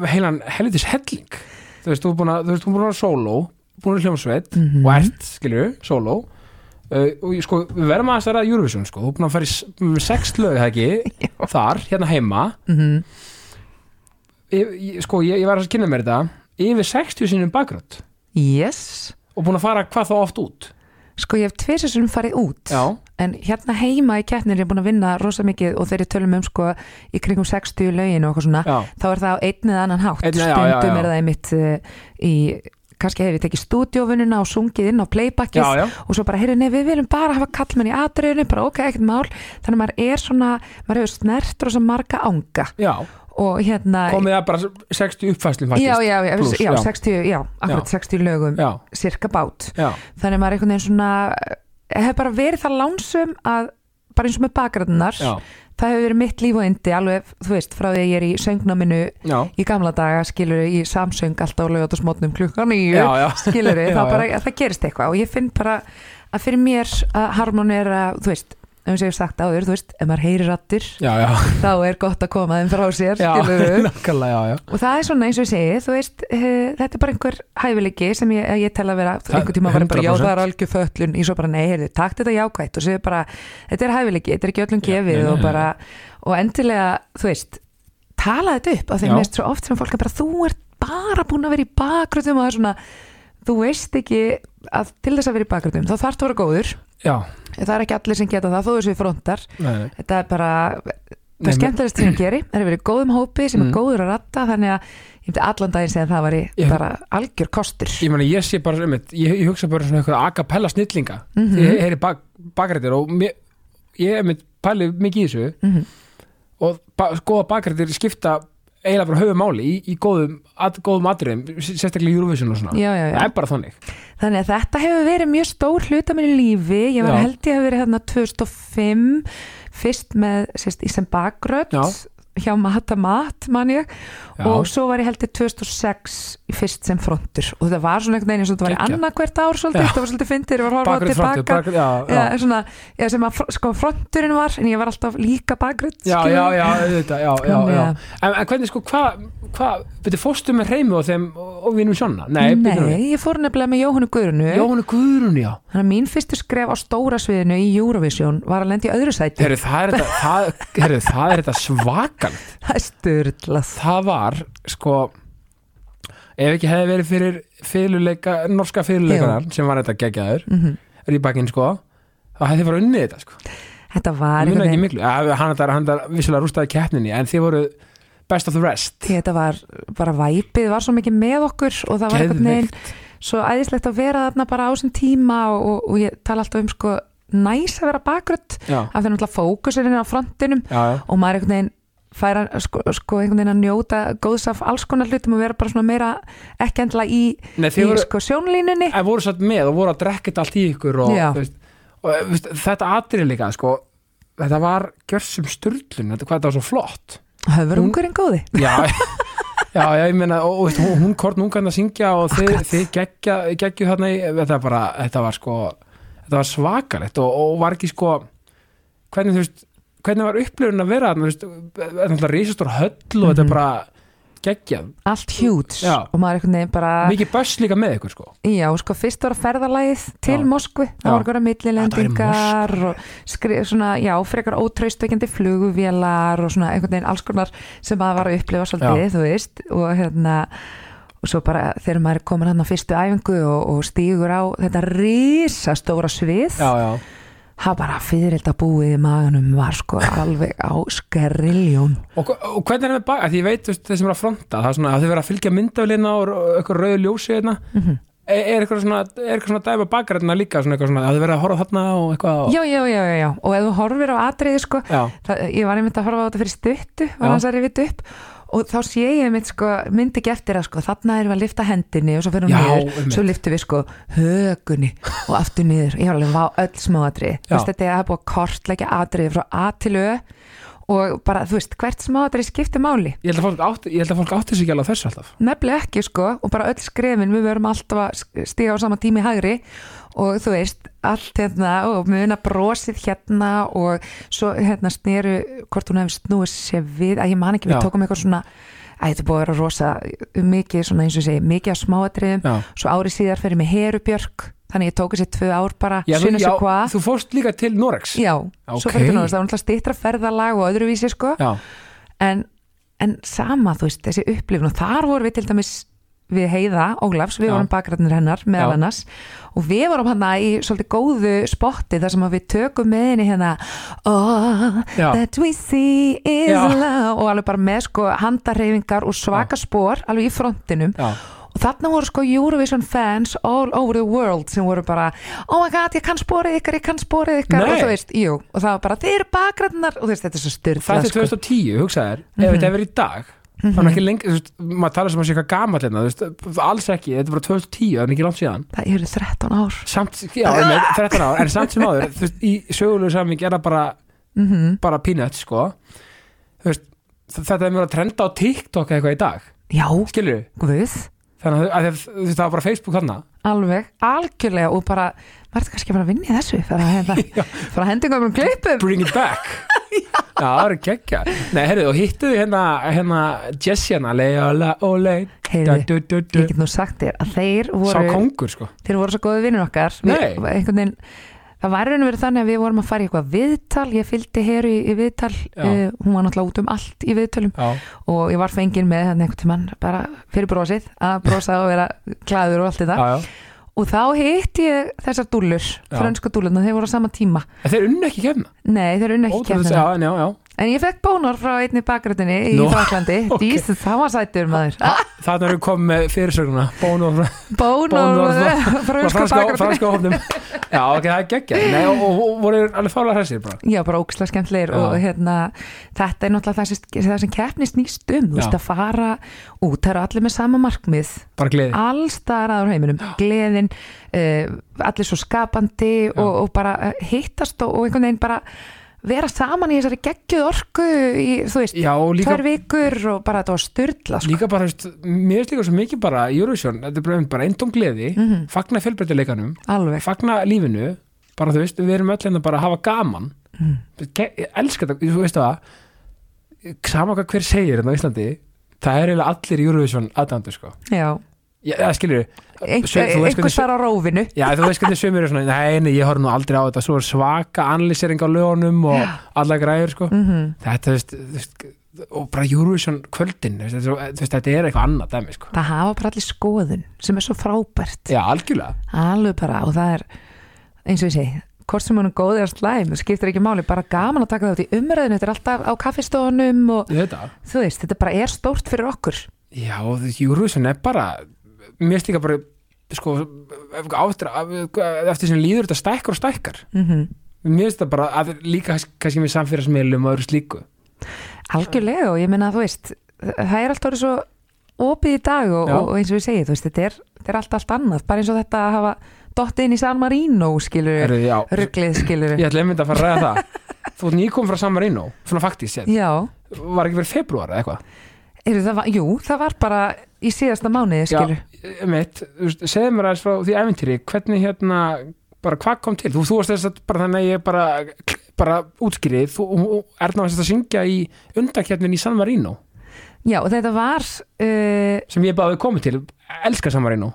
heilan helvitis helling. Þú veist, þú er búin að, þú veist, þú er búin að vera sóló búin að hljómsveit Mhm. og ert, skilju, sóló. Uh, og ég- sko, við verðum að stæra Eurovision, sko, þú er búin að fara í sex lög, það ekki, þar, hérna heima. Mhm. ég, ég, sko, ég, ég var að kynna mér þetta yfir 60 sinum bakgrönd yes og búin að fara hvað þá oft út sko ég hef tvisar farið út já, En hérna heima í keppnir er ég búin að vinna rosa mikið og þegar ég tölum um sko í kringum 60 lögin og eitthvað svona já, þá er það á einn eða annan hátt Einn- já, já, stundum já. er það einmitt uh, í kannski hefur ég tekið stúdíóvinnuna og sungið inn á playbackið já, já. og svo bara, heyrðu, nei, við viljum bara hafa kallmenn í atriðinu, bara ok, ekkert mál þannig að maður er svona, maður hefur snert rosa marga anga já. Og hérna komið að bara 60 uppfæslum já, já, já, Plús, já, já. 60, já, akkurat 60 lögum cirka bát. Já, þannig að maður er einhvern veginn svona hef bara verið það lánsum að bara eins og með bakgræðunar já, það hefur verið mitt líf og yndi alveg, þú veist, frá því að ég er í söngnáminu já, í gamla daga, skilur í samsöng alltaf á lögat og smotnum klukkan já. skilur Já, það, bara, það gerist eitthvað. Og ég finn bara að fyrir mér að harmonera, þú veist ef ég sagt áður, þú veist, ef maður heyrir rattir já, já, þá er gott að koma þeim frá sér já, og það er svona eins og ég segi, þú veist uh, þetta er bara einhver hæfileiki sem ég, ég tel að vera, einhver tíma var ég bara, já 100%. það er algjör föllun, ég svo bara, nei, heyrðu, takt þetta jákvætt og segir bara, þetta er hæfileiki, þetta er ekki öllum gefið og bara, og endilega þú veist, tala þetta upp af því Já. mest svo oft sem fólk er bara, þú ert bara búin að vera í bakgröðum og það er svona þú veist ekki að til þess að vera í bakgröðum, þá þarf það að vera góður já, það er ekki allir sem geta það, þó þessu frontar nei, nei. þetta er bara það skemmtilegast sem ég geri, það er verið í góðum hópi sem Mm. er góður að ratta þannig að ég myndi allan daginn segja að það var Ég- bara algjör kostur ég meina ég sé bara um ég, ég hugsa bara svona eitthvað a cappella snillinga Mhm. því ég heyri bak, bakrættir og mér, ég er með pæli mikið í þessu Mhm. og ba góða bakrættir skipta eiginlega bara höfu máli í, í góðum, at, góðum atriðum, sérstaklega í Eurovision og svona. Já, já, já. það er bara þannig. Þannig að þetta hefur verið mjög stór hluta mér í lífi, ég var held ég hef verið hérna 2005 fyrst með sérst, í sem bakgrödd Já. hjá Mata Mat man ég Já. og svo var ég held ég 2006 í fyrst sem frontur. Og þetta var svona einhvern veginn eins og þetta var í hvert ár svolítið, þetta var svolítið fyndir, ég var að horfa bakrætt frontur, tilbaka. bakrætt, já, já. Já, svona, já, sem að sko, fronturinn var en ég var alltaf líka bakgrödd Já, já, já, auðvitað, já, já, En, en hvernig sko, hvað, hva, betur fórstu með reymi og þeim og, vinum Sjonna? Nei. Nei, ég fór nefnilega með Jóhannu Guðrunu Jóhannu Guðrún, já. Þannig að mín fyrstu skref á stóra sviðinu í Eurovision var að lenda í öðru sæti. Herru, það er þetta, það, herru, það er þetta er var, sko ef ekki hefði verið fyrir fyrirleika, norska fyrirleikaran sem var þetta geggjaður, mm er í bakinn, sko þá hefði þið bara unnið þetta, sko. Þetta var hann er er vissulega rústaði keppninni, en þið voru best of the rest. Þetta var bara væpið, var svo mikið með okkur og það var veginn Geðveikt. svo æðislegt að vera þarna bara á þessum tíma og, og, og ég tala alltaf um sko næs að vera bakgrödd Já, af því náttúrulega fókusirinn á frontinum já, já. og maður einhvern veginn fær að sko, sko einhvern veginn að njóta góðs af alls konar hlutum og vera bara svona meira ekki endla í, Nei, í voru, sko sjónlínunni. En voru satt með og voru að drekka þetta allt í ykkur og, veist, og veist, þetta atrið líka sko, þetta var gjörsum sturlun þetta hvað þetta var svo flott. Höfurungurinn góði. Já, já, já ég meina og, veist, hún, hún kort núngan að syngja og þið, þið geggja, geggju þarna í þetta, bara, þetta var sko þetta var svakalegt og, og var ekki sko hvernig þú veist hvernig var upplifun að vera er náttúrulega risastór höll og þetta er Mhm. bara geggjað, allt hjúts Já. og maður einhvern veginn bara mikið böss líka með ykkur sko já, sko fyrst var að ferðalagið til Já. Moskvu, það Já. var einhverja millilendingar og skri, svona, já, frekar ótraustveikandi flugvélar og svona einhvern veginn alls konar sem maður var að upplifa svolítið, þú veist og hérna og svo bara þegar maður er komin hann á fyrstu æfingu og, og stígur á þetta risastóra svið já, já, það bara fyririlda búið í maganum var sko alveg á skeriljón Og, og hvernig er það með baka? Því ég veit veist, þeir sem er að fronta, það er svona að þið vera að fylgja myndaflina og eitthvað rauðu ljósi hérna. mm Er, er eitthvað svona, er eitthvað svona dæma bakarætna líka, svona eitthvað svona, að þið verið að horfa þarna og eitthvað? já, já, já, já, já, og ef þú horfir á atriði sko, það, ég var einmitt að horfa á þetta fyrir stuttu, var hans að rifið upp og þá sé ég einmitt sko, myndi eftir að sko, þarna erum við að lifta hendinni og svo fyrir niður, einmitt. svo liftum við sko högunni og aftur niður ég var alveg vá öll smá atriði, Já. þú veist þetta er að búið að kortleggja atriði frá A til Ö og bara, þú veist, hvert smá atriði skiptir máli. Ég held að fólk átti, ég held að fólk átti sig ekki alveg á þessu alltaf. nefnilega ekki sko og bara öll skrefin við verum alltaf að stíga á sama tími hægri. Og þú veist allt hérna og muna brosið hérna og svo hérna sneru hvort hún hefði snúið sér við. Að ég man ekki, við Já. tókum eitthvað svona að þetta er búið að vera rosa mikið svona eins og segi, mikið af smáatriðum. Já, svo árið síðar fyrir mig Herubjörg þannig ég tók þessi tvö ár bara já, þú, já þú fórst líka til Norex. já, Ok. svo fyrir náttúrulega það var náttúrulega stýttra ferðalag og öðruvísi sko. En, en sama þú veist, þessi upplifun. Og þar vorum við til dæmis við Heiða Ólafs, við Já. vorum bakgrætnir hennar meðal annars. Og við vorum hann í svolítið góðu spotti þar sem við tökum með henni hérna oh, that we see is love. Og alveg bara með sko handarreyfingar og svaka spór alveg í frontinum. Já, og þarna voru sko Eurovision fans all over the world sem voru bara oh my god, ég kann spórið ykkar, ég kann spórið ykkar. Nei. og þú veist, jú, og það var bara þið eru bakgrætnar og þú veist, þetta er svo styrla það er 2010, hugsaðir, ef Mhm. þetta hefur í dag, þannig ekki lengi, þú veist, maður tala sem að sé eitthvað gamall hérna, þú veist, alls ekki, þetta er bara 2010, það er ekki langt síðan. það eru 13 ár. Samt, já, með 13 ár, en samt sem áður, þú veist, í sögulegu samingi er það bara, mm bara peanuts sko. Þú veist, þetta er mér að trenda á TikTok eitthvað í dag, já, skilur guð þannig að, það var bara Facebook þarna. Alveg, algjörlega og bara, er kannski bara að vinna í þessu? Að hendinga um klippum? Bring it back. Já, það er geggja nei, herru, og hittu þið hérna, hérna Jessiana, Leola, Ole. Heyrðu, ég get nú sagt þér að þeir sá voru kongur sko. þeir voru svo góði vinnur okkar. Við, einhvern veginn, það var raun og verið þannig að við vorum að fara í eitthvað viðtal. Ég fylgdi hér í, í viðtal. Uh, hún var náttúrulega út um allt í viðtalum já, og ég var fengin með hann einhvern tímann bara fyrir brosið að brosa og vera klæður og allt þetta. Já, og þá hitt ég þessar dúllur frönsku dúllurna, þeir voru á sama tíma. En þeir unnu ekki kemna nei, þeir unna ekki Ótrúlega, kemna já, já, já en ég fekk bónor frá einni bakgröndinni í Nú, Fraklandi, ok. dís, það var sættur maður. Þannig erum við komið með fyrirsögnuna. Bónor Bónor frá franska, hófnum Já, ok, það er geggja Nei, og, og, og voru alveg fálega hressir bara? Já, bara ókslega skemmtlegir og hérna, þetta er náttúrulega það sem, það sem keppni snýst um, þú veist að fara út, það eru allir með sama markmið. Bara gleði. Alls staðar aður heiminum, gleðin uh, allir svo skapandi og, og bara uh, hittast og, og einhvern veginn bara vera saman í þessari geggjuð orku í, þú veist, Já, og líka, tvær vikur og bara þetta var styrla sko. líka bara, veist, mér finnst líka svo mikið bara Eurovision, þetta er bara, bara eindum gleði Mhm. Fagna fjölbreytileikanum Fagna lífinu Bara þú veist, við erum öll hérna bara að hafa gaman Mm. Ge- Ég elska þetta, þú veist það Sama hvað hver segir hérna á Íslandi Það er eiginlega allir Eurovision aðdandu sko já Já, það skilur einhvers þar á rófinu Já, þú veist hvernig sömur er svona, nei, ég horf nú aldrei á þetta, svo er svaka analýsering á lögunum og alla græður, sko. mm Þetta, þú veist, og bara Eurovision kvöldin, þú veist, þetta er eitthvað annað dæmi, sko. það hafa bara allir skoðun sem er svo frábært Já, algjörlega. alveg bara og það er eins og ég segi hvort sem hún er góð eða slæm, það skiptir ekki máli bara gaman að taka þátt í umræðinu, þetta er alltaf á kaffistofunum og það. þú veist, þetta bara er stórt fyrir okkur Já, Eurovision er bara, mér finnst líka bara, sko, áttur, eftir sem líður þetta stækkar og stækkar. mm Mér finnst það bara, að líka kannski með samfélagsmiðlum og öðru slíku. algjörlega og ég meina þú veist það er alltaf orðið svo opið í dag og, og eins og ég segi, þú veist, þetta er, þetta er allt allt annað, bara eins og þetta að hafa dottið inn í San Marino, skilur rugglið, skilur ég ætla einmitt að fara að ræða það. Þú ert nýkom frá San Marino, svona faktist Var ekki verið februar eða eitthvað? jú, það var bara í síðasta mánuði, skilur Já, mitt, segðu mér aðeins frá því æfintýri, hvernig hérna, bara hvað kom til? Þú, þú varst þess að bara þannig að ég bara, bara útskýrið, þú Erna varst að syngja í undakjarnin í San Marino, Já, og þetta var uh, sem ég báði komið til, elska San Marino.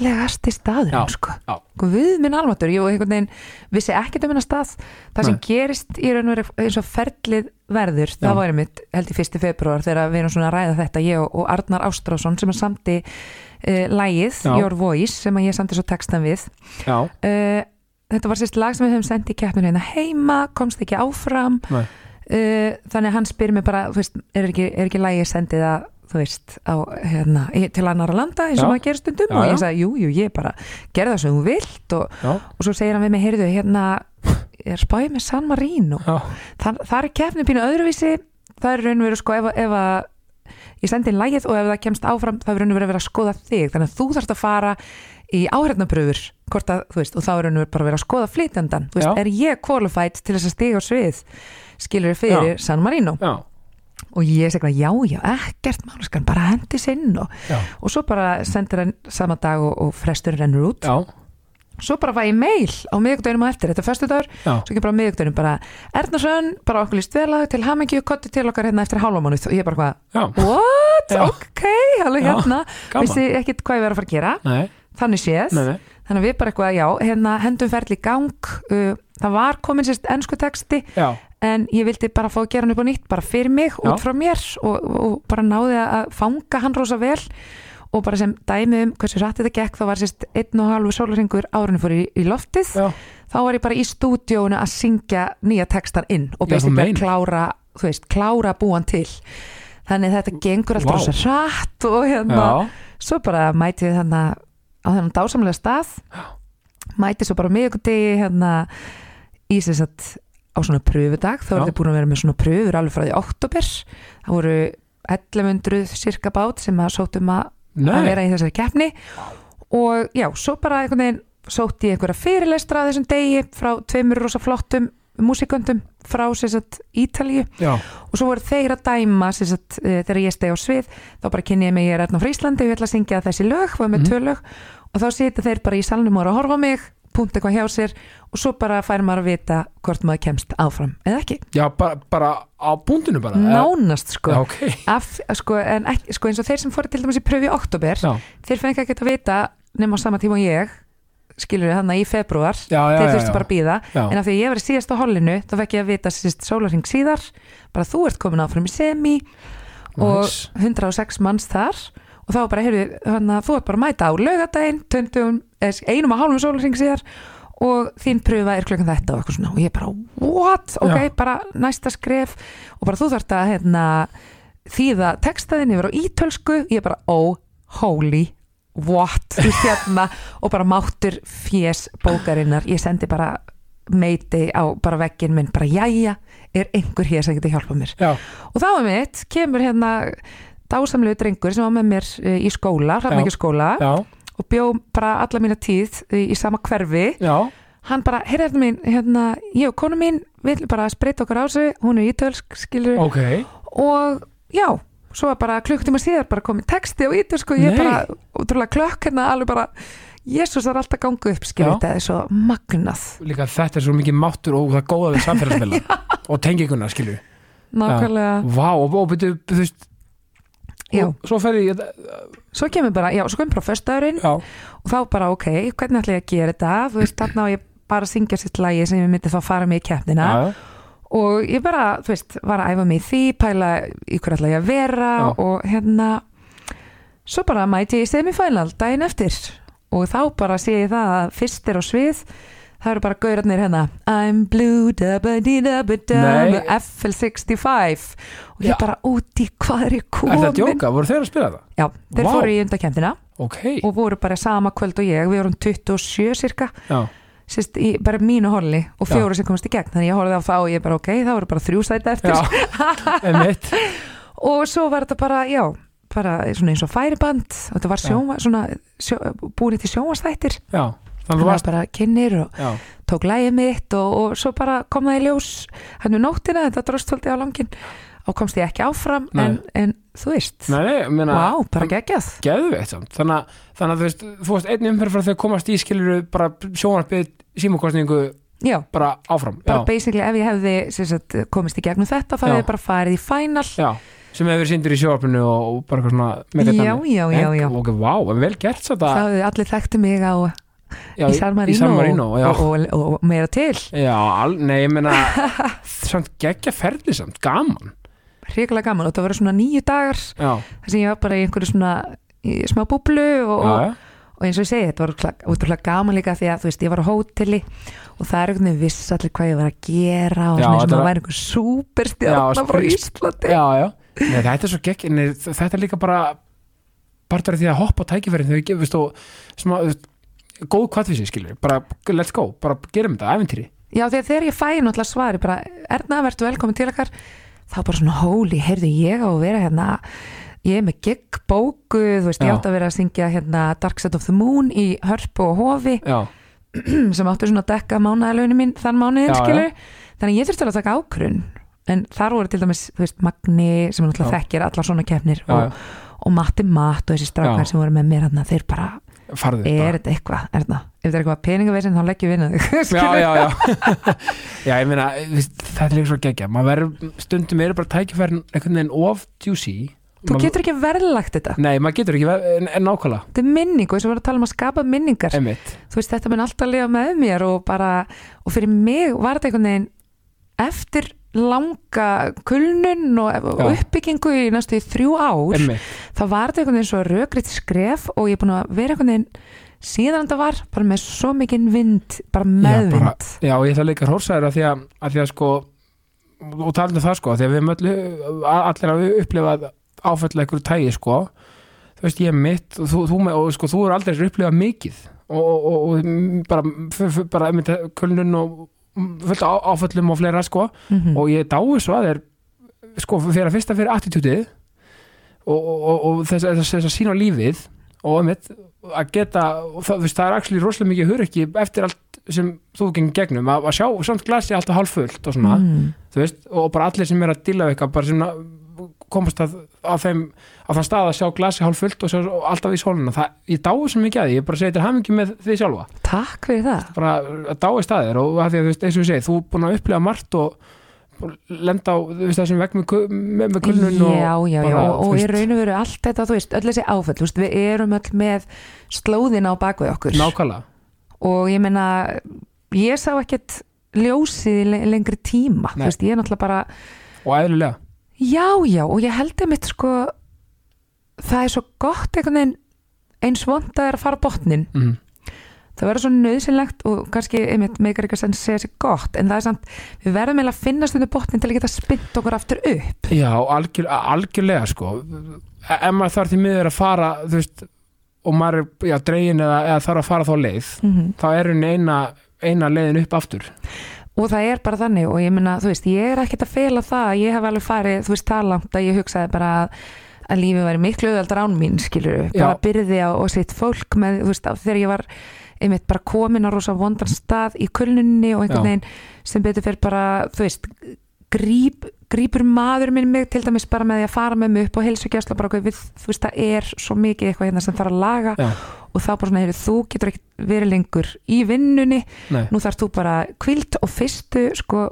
Fallegasti staður Já, sko. já. Guð minn almatur, ég veginn vissi ekkert um hennar stað það sem Nei. gerist í raun og veru eins og ferlið verður, Já. það var einmitt held í fyrsti februar þegar við erum svona að ræða þetta ég og, og Arnar Ástrásson sem er samti uh, lægið, Já. Your Voice sem ég samti svo textan við uh, þetta var sérst lag sem við höfum sendið í keppninu hérna heima, komst ekki áfram uh, þannig að hann spyr mig bara, veist, er ekki, er ekki lægið sendið að þú veist, á, hérna, til annara landa eins og Já. maður gerir stundum Já, og já. ég sagði, jú, jú, ég bara gerði það sem þú vilt og, já, og svo segir hann við mig, heyrðu, hérna er spáðið með San Marino? Já, það, það er keppni pínu öðruvísi. Það er raun og veru sko ef, ef að ég sendi inn lægið og ef það kemst áfram það er raun og veru að vera að skoða þig. Þannig að þú þarfst að fara í áhærnapröfur hvort að, þú veist, og þá er raun og veru bara að vera að skoða flytjandan, þú veist, Já. er ég qualified til þess að stiga á svið skilur fyrir San Marino? Já, og ég segi já, já, ekkert máluskan bara hendi sinn og, og svo bara sendir hann sama dag og, og frestur rennur út. Já, svo bara var ég mail á miðugdöginum á eftir þetta er föstudagur, já, svo ekki bara á miðugdöginum bara Ernarsson, bara okkur líst vel að til hamingju, kotti til okkar hérna eftir hálfamánuð og ég bara hvað, what, Já. ok alveg hérna, vissi ekkit hvað ég verið að fara að gera. Nei, þannig séð, nei, nei, þannig við bara eitthvað já, hérna hendum ferli í gang uh, það var komin sérst ennsku texti. Já, en ég vildi bara fá að gera hann upp á nýtt bara fyrir mig, Já. út frá mér og, og bara náði að fanga hann rosa vel. Og bara sem dæmi um hversu rætt þetta gekk, þá var sérst einn og halvu sólarringur árunni fór í, í loftið. Já, þá var ég bara í stúdíónu að syngja nýja textan inn og að meinar. klára, þú veist, klára búan til. Þannig þetta gengur allt Vá. rosa rætt og hérna, já, svo bara mæti við þannig á þennan dásamlega stað. Mæti svo bara miðugudegi hérna í þess að á svona pröfudag, þá Já. er þið búin að vera með svona pröfur alveg frá því oktober það voru 1100 cirka bát sem að sóttum að, að vera í þessari keppni. Og já, svo bara einhvern veginn sótti ég einhverja fyrirlestra á þessum degi frá tveimur rosa flottum músiköndum frá sagt, Ítalíu. Já, og svo voru þeir að dæma sagt, uh, þegar ég stegi á svið þá bara kynni ég mig ég er hérna frá Íslandi og ég ætla að syngja þessi lög, var með Mhm. tvö lög. Og þá sita þeir bara í salnum og eru að horfa á mig punkt eitthvað hjá sér og svo bara fær maður að vita hvort maður kemst áfram eða ekki, já bara, bara á búndinu bara nánast sko. Já, ok. Af, sko, en sko eins og þeir sem fóru til dæmis í pröfi í oktober já, þeir fengi ekki að vita nema á sama tíma og ég skilur þarna í februar já, já, þeir þurftu bara að býða en af því að ég var í síðast á hollinu þá fekk ég að vita sérst sólarring síðar bara þú ert komin áfram í semi og Nice. 106 manns þar og þá bara, heyrðu, þannig að þú ert bara að mæta á laugadaginn, töndum, einum og hálfum sólarring síðar og þín pröfa er klukkan þetta og eitthvað svona. Og ég bara, what, ok, Já. bara næsta skref. Og bara þú þarft að hérna, þýða textaðin yfir á ítölsku, ég bara, oh, holy what, hérna og bara máttur fjés bókarinnar, ég sendi bara meiti á bara veggin minn, bara jæja er einhver hér sem getur hjálpað mér? Já, og þá er mitt, kemur hérna dásamlegu drengur sem var með mér eh, í skóla, hrafnækjaskóla já, og bjó bara alla mína tíð í, sama hverfi. Já, hann bara, heyrðu mín, hérna ég og konu mín, við viljum bara spreita okkur á sig hún er ítölsk, skilur ok. Og já, svo var bara klukktíma síðar bara komið texti á ítölsku og ég Nei. bara, útrúlega klökk hérna alveg bara, jésús er alltaf gangu upp skilur þetta, er svo magnað. Líka þetta er svo mikið máttur og það góða við samfélagsmiðla og tenginguna skilju nákvæmlega, vá og, og byrju, þú veist já, og svo ferði ég svo kemur bara já, svo kemur bara föstudagurinn já, og þá bara ok, hvernig ætla ég að gera þetta? Þú veist, þarna á ég bara syngja sitt lagi sem ég myndi þá fara mig í keppnina. Og ég bara, þú veist, var að æfa mig í því pæla í hver ætla ég að vera Já. og hérna svo bara mæti ég í semifinal daginn eftir. Og þá bara sé ég það að fyrst er á svið það eru bara gaurarnir hérna. I'm blue dabba dee dabba Nei. dabba FL65 og ég bara úti hvað er ég er komin? það djóka, voru þeir að spila það? Já, þeir Vá. fóru í undakemtina ok, og voru bara sama kvöld og ég. Við vorum 27 cirka já, sérst, í bara mínu holli og fjóru sem komast í gegn. Þannig ég horfði á það og ég bara ok, það voru bara þrjú sæti eftir. Og svo var þetta bara, já bara svona eins og færiband. Og þetta var svona, sjó, búin til sjónvastættir já þú var bara kynir og já, tók lægið mitt og, og svo bara kom það í ljós. Hann er nóttina, þetta dróst svolítið á langin og komst ég ekki áfram en, en þú veist, nei, meina vá, bara geggjað. Geðveitt þannig, að- þannig að þú veist, þú varst einn umferð frá þegar komast í skiluru bara sjónarbyggð símakostningu já, bara áfram. Bara basically ef ég hefði sagt, komist í gegnum þetta þá hefði ég bara farið í final. Já, sem hefur síndur í sjóarpinu og, og bara svona já, já, já, já En- ok, vá, en vel gert þá þetta hefði allir þekktu mig á já, í San Marino, í San Marino og, og, og, og meira til. Já al, nei, ég meina samt geggja ferli samt, gaman. Hrikalega gaman og það voru svona nýju dagar þar sem ég var bara í einhverju svona í smá búblu og, og, og eins og ég segi, þetta var ótrúlega gaman líka því að þú veist, ég var á hóteli og það er einhvern veginn viss allir hvað ég var að gera og Já, svona eins og þetta maður var- væri einhver súperstjarnar Já, frá Íslandi. Já, já. Nei, þetta er svo gegg nei, þetta er líka bara af því að hoppa á tækifærin þegar við gefum og smá, þú veist, góð kvartvísi skilur, bara let's go, bara gerum þetta, æventýri Já, að þegar ég fæ náttúrulega svari bara, Erna, verður velkomin til okkar þá bara svona, holy, heyrðu ég á að vera hérna, ég er með gig bóku, þú veist, ég Já. átt að vera að syngja hérna Dark Side of the Moon í Hörpu og Hofi já, sem áttu svona að dekka mánaðalöginu mín þann mánuðin, Já, skilur þannig ég þurfti alveg að taka ákvörun en þar voru til dæmis, þú veist, Magni sem náttúrulega þekkir allar svona keppnir já, og, og Matti Matt og þessi strákar sem voru með mér hérna, þeir bara, farðu er þetta eitthvað, er þetta ef þetta er eitthvað peningaveisin, þá leggjum við inn að þig. Já, já, já. Já, ég meina, veist, þetta er líka svo geggja maður verður, stundum eru bara tækifærin einhvern veginn of juicy. Þú Maður- getur ekki verðlagt þetta. Nei, maður getur ekki, ver- en, en nákvæmlega. Þetta er minning og eins og við erum að tala um að skapa minningar. Emitt, þú veist þetta mun alltaf lifa með mér og bara, og fyrir mig var þetta einhvern veginn eftir langa kulnun og Já. uppbyggingu í næstu í þrjú ár emitt þá var þetta einhvern veginn svo rökriðt skref og ég er búin að vera einhvern veginn síðan þetta var bara með svo mikinn vind bara meðvind bara- já, og ég ætla líka að hrósa þér að því að, að því að sko og talandi um það sko, því að við mötlu allir að upplifa áfælla einhverju tægi sko. Þú veist, ég er mitt og þú, þú, og sko, þú er aldrei upplifað mikið. Og, og, og, bara, bara kulnun og fullt á, áföllum og fleira sko Mhm. og ég dái svo að þeir sko fyrir að fyrsta fyrir attitútið og, og, og, og þess, þess, þess að sína lífið og einmitt að geta, það, það er actually rosalega mikið hurriki eftir allt sem þú gengir gegnum, að, að sjá samt glasi alltaf hálf fullt og svona, mm. veist og bara allir sem er að við eitthvað bara sem að komast að, að þeim á þann stað að sjá glasi hálf fullt og, sjá, og alltaf í sóluna, það, ég dái svo mikið að því ég bara segi til hamingi með því sjálfa. Takk fyrir það. Bara að dái staðir og að því að þú veist, eins og ég segi, þú er búin að upplega margt og og lenda á veist, þessum vegg með, með, með kulnun og Já, já, já, bara, og, þú og í raun og veru allt þetta, þú veist, öll þessi áföll, veist, við erum öll með slóðina á bakvið okkur. Nákvæmlega. Og ég meina, ég sá ekkert ljósið lengri tíma, Nei. þú veist, ég er náttúrulega bara, og eðlilega já, já, og ég held einmitt sko, það er svo gott einhvern veginn eins vond að er að fara botnin, mm. það verður svo nöðsynlegt og kannski einmitt meikar ekki að segja sér gott, en það er samt, við verðum eiginlega að finna stundu botnin til að geta spynt okkur aftur upp. Já, algjör, algjörlega sko E- ef maður þarf því miður að fara þú veist, og maður er já, dregin eða, eða þarf að fara þá leið Mm þá er henni eina, eina leiðin upp aftur og það er bara þannig og ég meina, þú veist, ég er ekkert að fela það ég hef alveg farið, þú veist, það langt að ég hugsaði bara að, að lífið væri miklu auðvaldar án mín, skilur bara Já. byrði á og sitt fólk með, þú veist, þegar ég var einmitt bara komin á rosa vondan stað í kulnunni og einhvern veginn sem betur fyrir bara, þú veist gríp, grípur maður minn mig til dæmis bara með því að fara með mig upp og heilsugjastla bara okkur við, þú veist, það er svo mikið eitthvað hérna sem þarf að laga. Já, og þá bara svona, heyrðu, þú getur ekki verið lengur í vinnunni. Nei, nú þarf þú bara kvilt og fyrstu sko,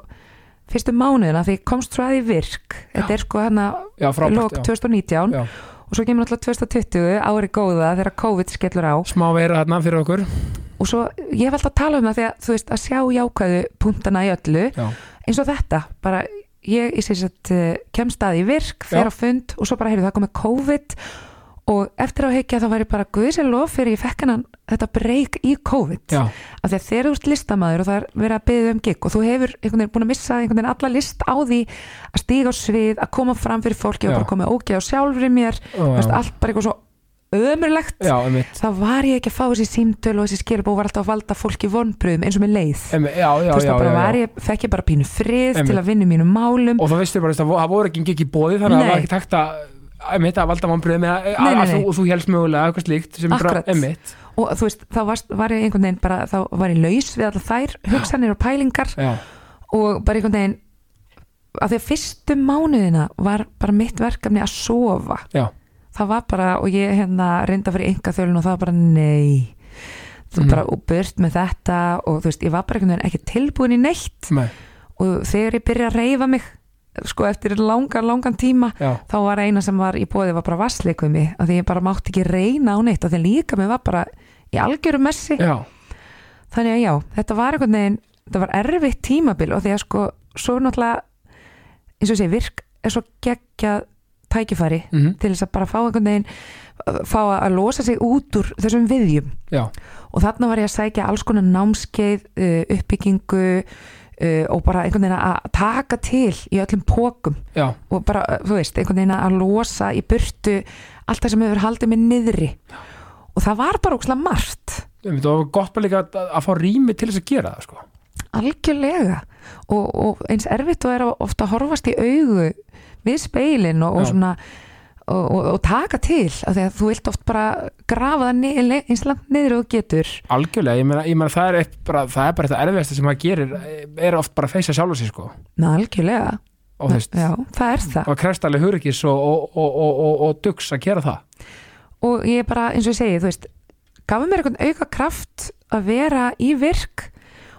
fyrstu mánuðina því komst svo að í virk. Þetta er sko hérna lók frábært já. 2019 Já. og svo kemur alltaf 2020 ári góða þegar COVID skellur á. Smá veira þarna fyrir okkur. Og svo ég hef alltaf að tala um það því að þú veist að sjá jákvæðu punktana í öllu. Já, eins og þetta, bara ég í sér sett uh, kemst að í virk, fer á fund og svo bara heyrðu það komið COVID og eftir á heikja þá væri bara guðsér lof fyrir ég fekk hennan þetta breyk í COVID. Já, af því að þegar þú ert listamæður og það er verið að byggja um gig og þú hefur einhvern veginn búin að missa einhvern veginn alla list á því að stíga á svið, að koma fram fyrir fólki og bara koma ógeð mér Ó, Þú veist, já. allt bara eitthvað svo ömurlegt. Já, þá var ég ekki að fá þessi símtöl og þessi skilabó var alltaf að valda fólki vonbröðum eins og með leið. Já, já, þú veist þá bara var ég, fekk ég bara pínu frið til að vinna í mínum málum. Og það veistu bara, það vo- það voru ekki í bóði þannig að það Nei. var ekki takt að einmitt að valda Nei, nei, nei. og þú helst mögulega eitthvað slíkt sem bara einmitt. Og þú veist, þá var, var ég einhvern veginn bara, þá var ég laus við allar þær hugsanir og pælingar Já, og bara einhvern veginn að því að fyrstu mánuðina var bara mitt verkefni að sofa. Já, það var bara, og ég hérna reynda fyrir enga þjólun og það var bara nei. Þú Mhm. bara og burt með þetta og þú veist, ég var bara einhvern veginn ekki tilbúin í neitt. Nei, og þegar ég byrja að reyfa mig sko eftir langan, langan tíma já, þá var eina sem var í bóði var bara vassleikum að því ég bara mátti ekki reyna á neitt og því líka mig var bara í algjörum messi. Já, þannig að já, þetta var einhvern veginn þetta var erfitt tímabil og því að sko svo náttúrulega eins og sé virk er svo geggjað tækifæri mhm, til þess að bara fá einhvern veginn uh, fá að losa sig út úr þessum viðjum. Já, og þarna var ég að sækja alls konar námskeið uh, uppbyggingu uh, og bara einhvern veginn að taka til í öllum pókum já, og bara, þú veist, einhvern veginn að losa í burtu allt það sem hefur haldið mig niðri. Og það var bara ókslega margt. Það var gott bara líka að, að fá rými til þess að gera það sko algjörlega. Og, og eins erfitt og er ofta að horfast í augu við speilin og, og svona og, og, og taka til af því að þú vilt oft bara grafa það eins langt niður og getur. Algjörlega, ég meina, ég meina það er bara, það er bara þetta erfiðasta sem maður gerir er oft bara að feysa sjálf sig sko. Ná, algjörlega, og veist, já, það er það. Og krefst alveg hurikis og, og, og, og, og, og dugs að gera það. Og ég bara, eins og ég segi, þú veist gaf mér einhvern auka kraft að vera í virk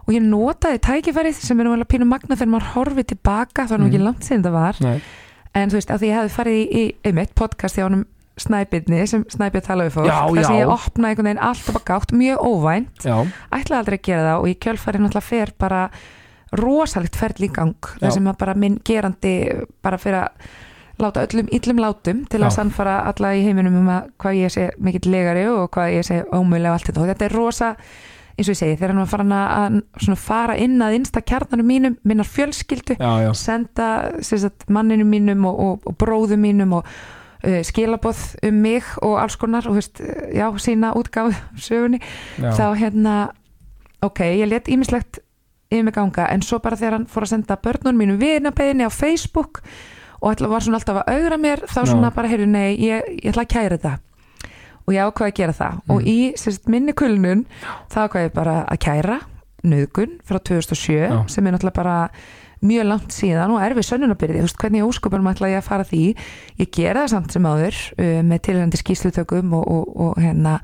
og ég notaði tækifærið sem er alveg pínu magna þegar maður horfið tilbaka, það var nú ekki Mhm. langt síðan það var Nei. en þú veist, að því ég hefði farið í, í einmitt podcast hjá honum Snæbyrni sem Snæbjörn talaði fólk, sem já. ég opnaði einhvern veginn allt upp að gátt, mjög óvænt já, ætlaði aldrei að gera það og í kjölfarið náttúrulega fer bara rosalegt ferli í gang þar sem að bara minn gerandi bara fyrir að láta öllum illum látum til að sannfara alla í heiminum um að hvað ég sé mikill legari og hvað ég sé ómögulega og allt þetta og þetta er rosa eins og ég segi, þegar hann var farin að, fara inn að innsta kjarnanum mínum minnar fjölskyldu já, já, senda sagt, manninu mínum og, og, og bróðu mínum og uh, skilaboð um mig og alls konar og veist, já, sína útgáfu sögunni, þá hérna ok, ég let ímislegt yfir mig ganga, en svo bara þegar hann fór að senda börnunum mínum vinabeðinni á Facebook og var svona alltaf að augra mér þá svona bara, heyrðu, nei, ég, ég ætla að kæra þetta og ég ákvaði að gera það. Og Mm. í sérst, minni kulnun þá ákvaði ég bara að kæra nöðgun frá 2007 Já. sem er náttúrulega bara mjög langt síðan og erfið sönnunabyrði, þú veist hvernig ósköpunum ætla ég að fara því, ég gera það samt sem áður uh, með tilhengandi skýslutökum og, og, og hérna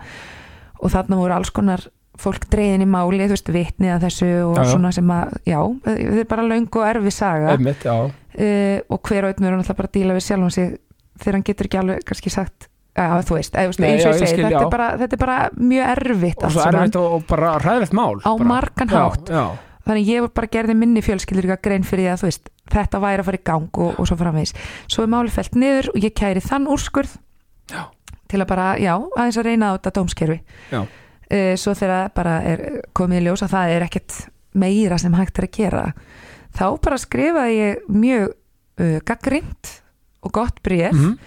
og þarna voru alls konar fólk dreiðin í máli, þú veist, vitnið að þessu og Já, svona sem að, já, þetta er bara löng og erfið saga. Einmitt, uh, og hver og einn verður náttúrulega bara að díla við sjálfum sig þegar hann getur ekki alveg kannski sagt Já, þú veist, eins já, og ég segi, þetta, já. er bara, þetta er bara mjög erfitt og erfitt og, bara ræðilegt mál Á bara. margan Já, hátt. já, þannig ég bara gerði minni fjölskyldur grein fyrir því að veist, þetta væri að fara í gang og, og svo framvegis. Svo er máli felt niður og ég kæri þann úrskurð Já. til að bara, já, aðeins að reyna á þetta dómskerfi. Já. Uh, svo þegar bara er komið í ljós að það er ekkert meira sem hægt er að gera þá bara skrifaði ég mjög uh, gaggrind og gott bréf Mhm.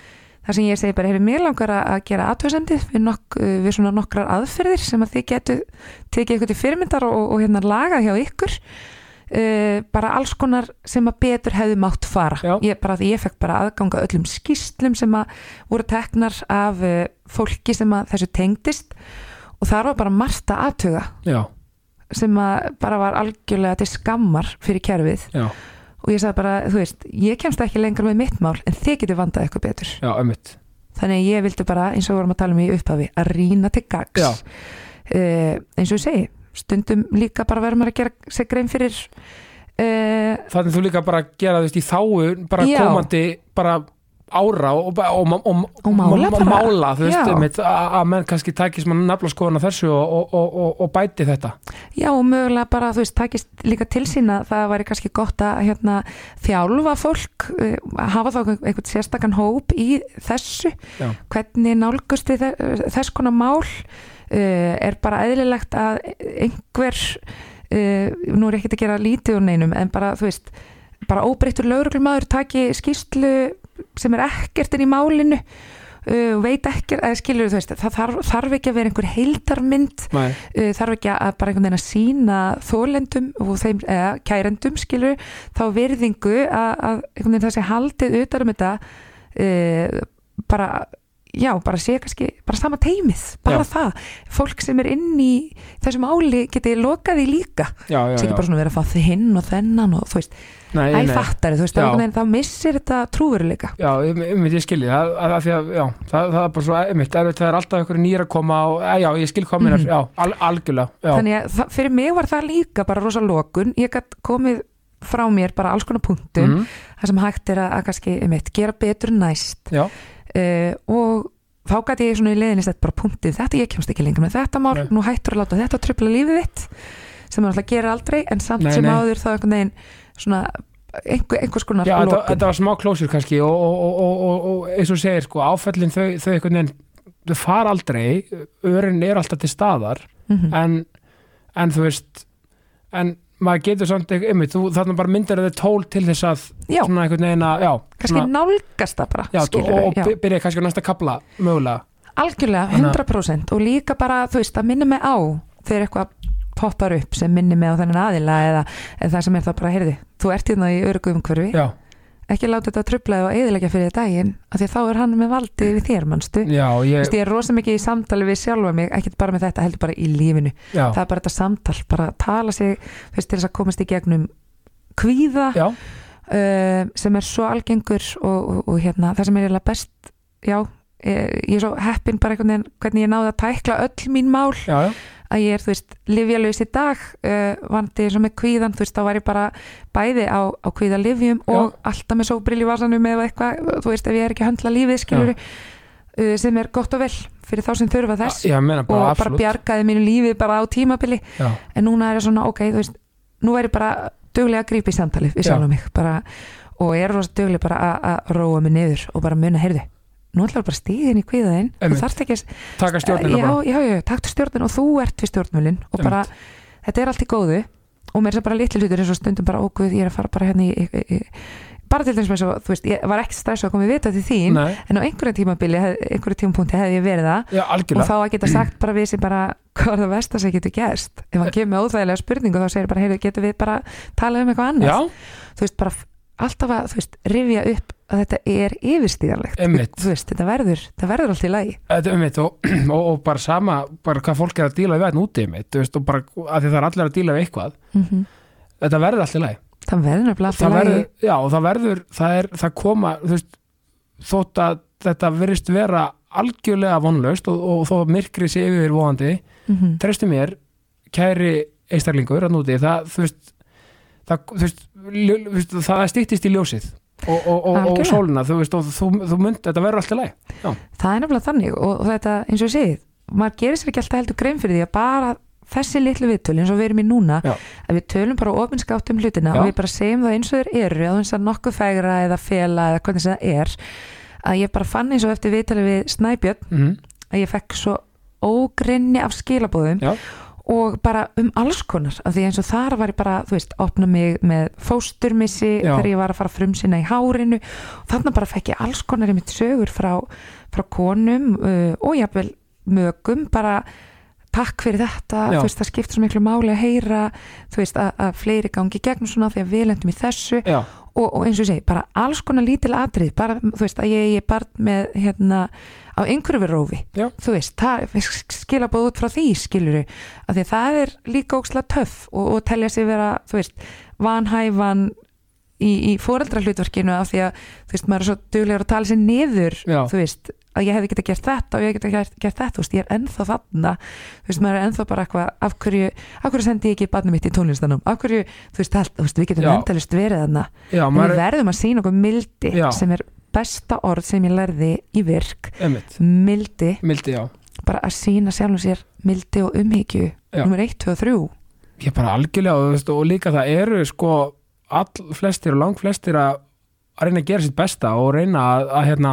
Þar sem ég segi bara, hefur mér langar að gera aðtöðsendið við, nok uh, við svona nokkrar aðferðir sem að þið getu tekið eitthvað til fyrirmyndar og, og hérna lagað hjá ykkur. Uh, bara alls konar sem að betur hefði mátt fara. Ég, bara, ég fekk bara aðganga öllum skýslum sem að voru teknar af uh, fólki sem að þessu tengdist. Og það var bara margt að aðtöga já, sem að bara var algjörlega til skammar fyrir kerfið. Já, og ég sagði bara, þú veist, ég kemst ekki lengur með mitt mál en þið getur vandað eitthvað betur. Já, einmitt. Þannig að ég vildi bara, eins og við vorum að tala um í upphafi að rýna til gags. Uh, eins og ég segi stundum líka bara verður maður að gera sig grein fyrir uh, þannig þú líka bara að gera þú veist í þáu bara Já. komandi bara ára og, og, og, og, mála mála þú veist, einmitt, að menn kannski tækist mann nafla skoðan á þessu og, og, og, og, og bæti þetta. Já og mögulega bara, þú veist, takist líka til sín að það væri kannski gott að hérna, þjálfa fólk uh, hafa þá einhvern sérstakann hóp í þessu, Já. hvernig nálgust við þe- þess konar mál? Uh, er bara eðlilegt að einhver uh, nú er ekki að gera lítið úr neinum en bara, þú veist, bara óbreyttur lögreglumæður taki skýrslu sem er ekkert inn í málinu uh, veit ekkert, eða skilur þú veist það þarf, þarf ekki að vera einhver heildarmynd Nei, uh, þarf ekki að bara einhvern veginn að sína þólendum og þeim, eða kærendum skilur, þá virðingu að, að einhvern veginn það sé haldið utan um þetta uh, bara já, bara sé kannski, bara sama teimið bara Já. það, fólk sem er inn í þessum áli geti lokað í líka. Sé ekki bara svona vera að fá þið hinn og þennan og þú veist, Nei, æ nei. fattar þú veist, veginn, þá missir þetta trúveruleika. Já, ég, ég, ég skilji það, að, að já, það, það er bara svo einmitt, það er alltaf einhverju nýr að koma og, e, já, ég skil hvað mér, Mhm. já, al, algjörlega, já, þannig að það, fyrir mig var það líka bara rosa lokun, ég gætt komið frá mér bara alls konar punktum Mhm. það sem hægt er að, að kannski, einmitt, gera betur næst. Uh, og þá gæti ég svona í leiðinni sett bara punktið, þetta ég kemst ekki lengur með þetta mál, nú hættur að láta þetta tröfla lífið þitt sem maður alltaf gerir aldrei en samt Nei, sem áður þá einhvern veginn svona einhver, einhvers konar já lokun. þetta var smá klósur kannski og, og, og, og, eins og segir, sko, áfællin þau, þau einhvern veginn, þau fara aldrei, örin er alltaf til staðar, Mhm. en, en þú veist, en maður getur samt, einmitt, þú þarna bara myndir þau tól til þess að, já, svona einhvern veginn að, já, kannski nálgast það bara já, skilurðu, og, byrja kannski á næsta kapla, mögulega, algjörlega, Þannig að- 100% og líka bara, þú veist, að minna mig á þegar eitthvað poppar upp sem minni mig á þennan aðila eða, eða það sem er það bara, heyrði, þú ert hérna í örugu umhverfi. Já, ekki láta þetta trubla og eðilegja fyrir daginn af því að þá er hann með valdið við þér mannstu já, ég, ég er rosa mikið í samtali við sjálfa mig ekki bara með þetta, heldur bara í lífinu. Já, það er bara þetta samtal, bara tala sig fyrst til þess að komast í gegnum kvíða uh, sem er svo algengur og, og, og hérna, það sem er eiginlega best já, ég, ég er svo heppin bara hvernig ég náði að tækla öll mín mál. Já, já, að ég er, þú veist, livjalaus í dag uh, vandi eins og með kvíðan þú veist, þá var ég bara bæði á, á kvíðalifjum og alltaf með sóbrill í vasanum eða eitthvað, þú veist, ef ég er ekki að höndla lífið skilur uh, sem er gott og vel fyrir þá sem þurfa þess. Já, meina og bara bara absolutt, bjargaði mínu lífi bara á tímabili. Já, en núna er ég svona, ok, þú veist nú er ég bara duglega að grípa í samtalið Já. bara, og ég er rosa duglega bara að róa mig niður og bara muna, heyrðu, nú ætlar bara stíðin í kvíðaðinn, þú þarft ekki að taka stjórnina já, já, já, taktu stjórnin og þú ert við stjórnmölin og bara, þetta er allt í góðu og mér er bara litli hlutur eins og stundum bara óguð, ég er að fara bara hérna í, í, í, í bara til dæmis með svo, þú veist, ég var ekki stressu að koma við vita til þín, nei, en á einhverjum tímabili einhverjum tímapunkti hefði ég verið það já, og þá að geta sagt bara við sem bara hvað er það versta sem getur gerst? Ef hann kemur með óþægilega spurningu þá segir bara, heyrðu, getur við bara talað um eitthvað annað? Já, þú veist, bara alltaf að, þú veist, rifja upp að þetta er yfirstíðanlegt veist, þetta verður, verður allt í lagi. Þetta, um mitt, og, og, og bara sama bara hvað fólk er að díla við þetta úti um mitt, veist, og bara að það er allir að díla við eitthvað. Mm þetta verður allir læg það verður nefnilega allt í lagi. verður, já, og það verður það, er, það koma, veist þótt að þetta verðist vera algjörlega vonlaust og, og þó myrkri sé yfir vonandi, mm treystu mér kæri einstaklingur að núti, það, þú veist það, það stýttist í ljósið og, og, og, og sólina, þú veist, og þú, þú mynd, þetta verður alltaf læg það er nefnilega þannig og, og þetta, eins og ég segi maður gerir sér ekki alltaf heldur grein fyrir því að bara þessi litlu viðtölu eins og við erum í núna Já. að við tölum bara ofinskátt um hlutina Já. og við bara segjum það eins og þeir eru að þess að nokkuð fægra eða fela eða hvernig það er að ég bara fann eins og eftir viðtali við Snæbjörn mm að ég fekk svo ógrinni af skilabóðum Já. Og bara um alls konar af því eins og þar var ég bara, þú veist, opna mig með fósturmissi Já. þegar ég var að fara frumsina í hárinu og þannig bara fekk ég alls konar einmitt sögur frá, frá konum uh, og jafnvel mögum bara takk fyrir þetta, Já. þú veist, það skiptir svo miklu máli að heyra, þú veist, að, að fleiri gangi gegnum svona því að við lendum í þessu já, og, og eins og ég segi, bara alls konar lítil atrið, bara, þú veist, að ég, er barn með, hérna, á einhverju við rófi Já. þú veist, það skila búið út frá því, skiluru af því að það er líka ókslega töff og, og telja sig vera, þú veist vanhæfan í, í foreldra hlutverkinu af því að, þú veist, maður er svo duglegur að tala sér niður, Já. þú veist að ég hefði geta gert þetta og ég geta gert, gert þetta þú veist, ég er ennþá þarna. Þú veist, maður er ennþá bara eitthvað, af hverju af hverju sendi ég ekki barnið mitt í tónlistanum? Af hverju, þú veist, allt, þú veist, við getum endalist verið þarna. Já, en við verðum að sína okkur mildi Já. sem er besta orð sem ég lærði í virk. Einmitt, mildi, mildi, bara að sína sjálfum sér mildi og umhyggju. Nummer 1, 2 og 3 ég bara algjörlega og, veist, og líka það eru sko all flestir og lang flestir að að reyna að gera sitt besta og reyna að, að hérna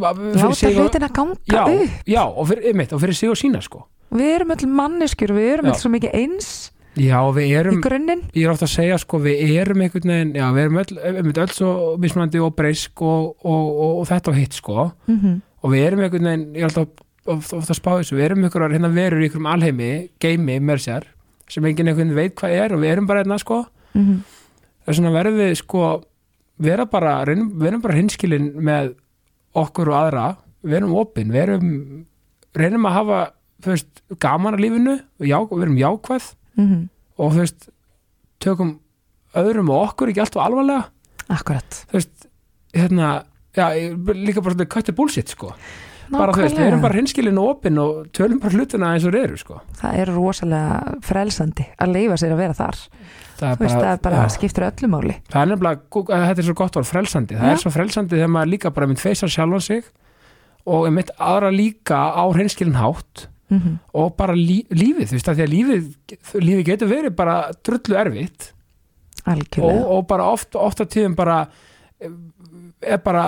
láta sig og, hlutina ganga já, upp. já, og fyrir, einmitt, og fyrir sig og sína sko. Við erum öll manneskjur, við erum Já. öll svo mikið eins já, við í erum, grunninn. Ég er ofta að segja sko við erum einhvern veginn, já, við erum öll, einmitt, öll svo mismunandi og breysk og, og, og, þetta og hitt sko. Mm og við erum einhvern veginn, ég er alltaf ofta, að spá þessu, við erum einhverjar hérna verur í einhverjum alheimi, geimi, mér sér sem enginn einhvern veit hvað er og við erum bara hérna sko. -hmm. þess vegna verðum við sko vera bara, reynum, verum bara hinskilin með okkur og aðra verum opinn, verum reynum að hafa, veist, gaman að lífinu, já, verum jákvæð Mhm. og þú veist tökum öðrum og okkur ekki alltaf alvarlega, akkurat. Þú veist hérna, já, líka bara þetta kötti bullshit, sko, bara þú veist við erum bara hinskilin og opinn og tölum bara hlutina eins og eru, sko. Það er rosalega frelsandi að leifa sér að vera þar það veist, það er bara já. skiptir öllu máli það er nefnilega, þetta er svo gott orð frelsandi, það Já. er svo frelsandi þegar maður líka bara mynd feysar sjálfan sig og mynd aðra líka á hreinskilin hátt mm og bara lí, lífið, þú veist að því að lífið lífið getur verið bara drullu erfitt og, og bara oft, oft tíðum bara er bara,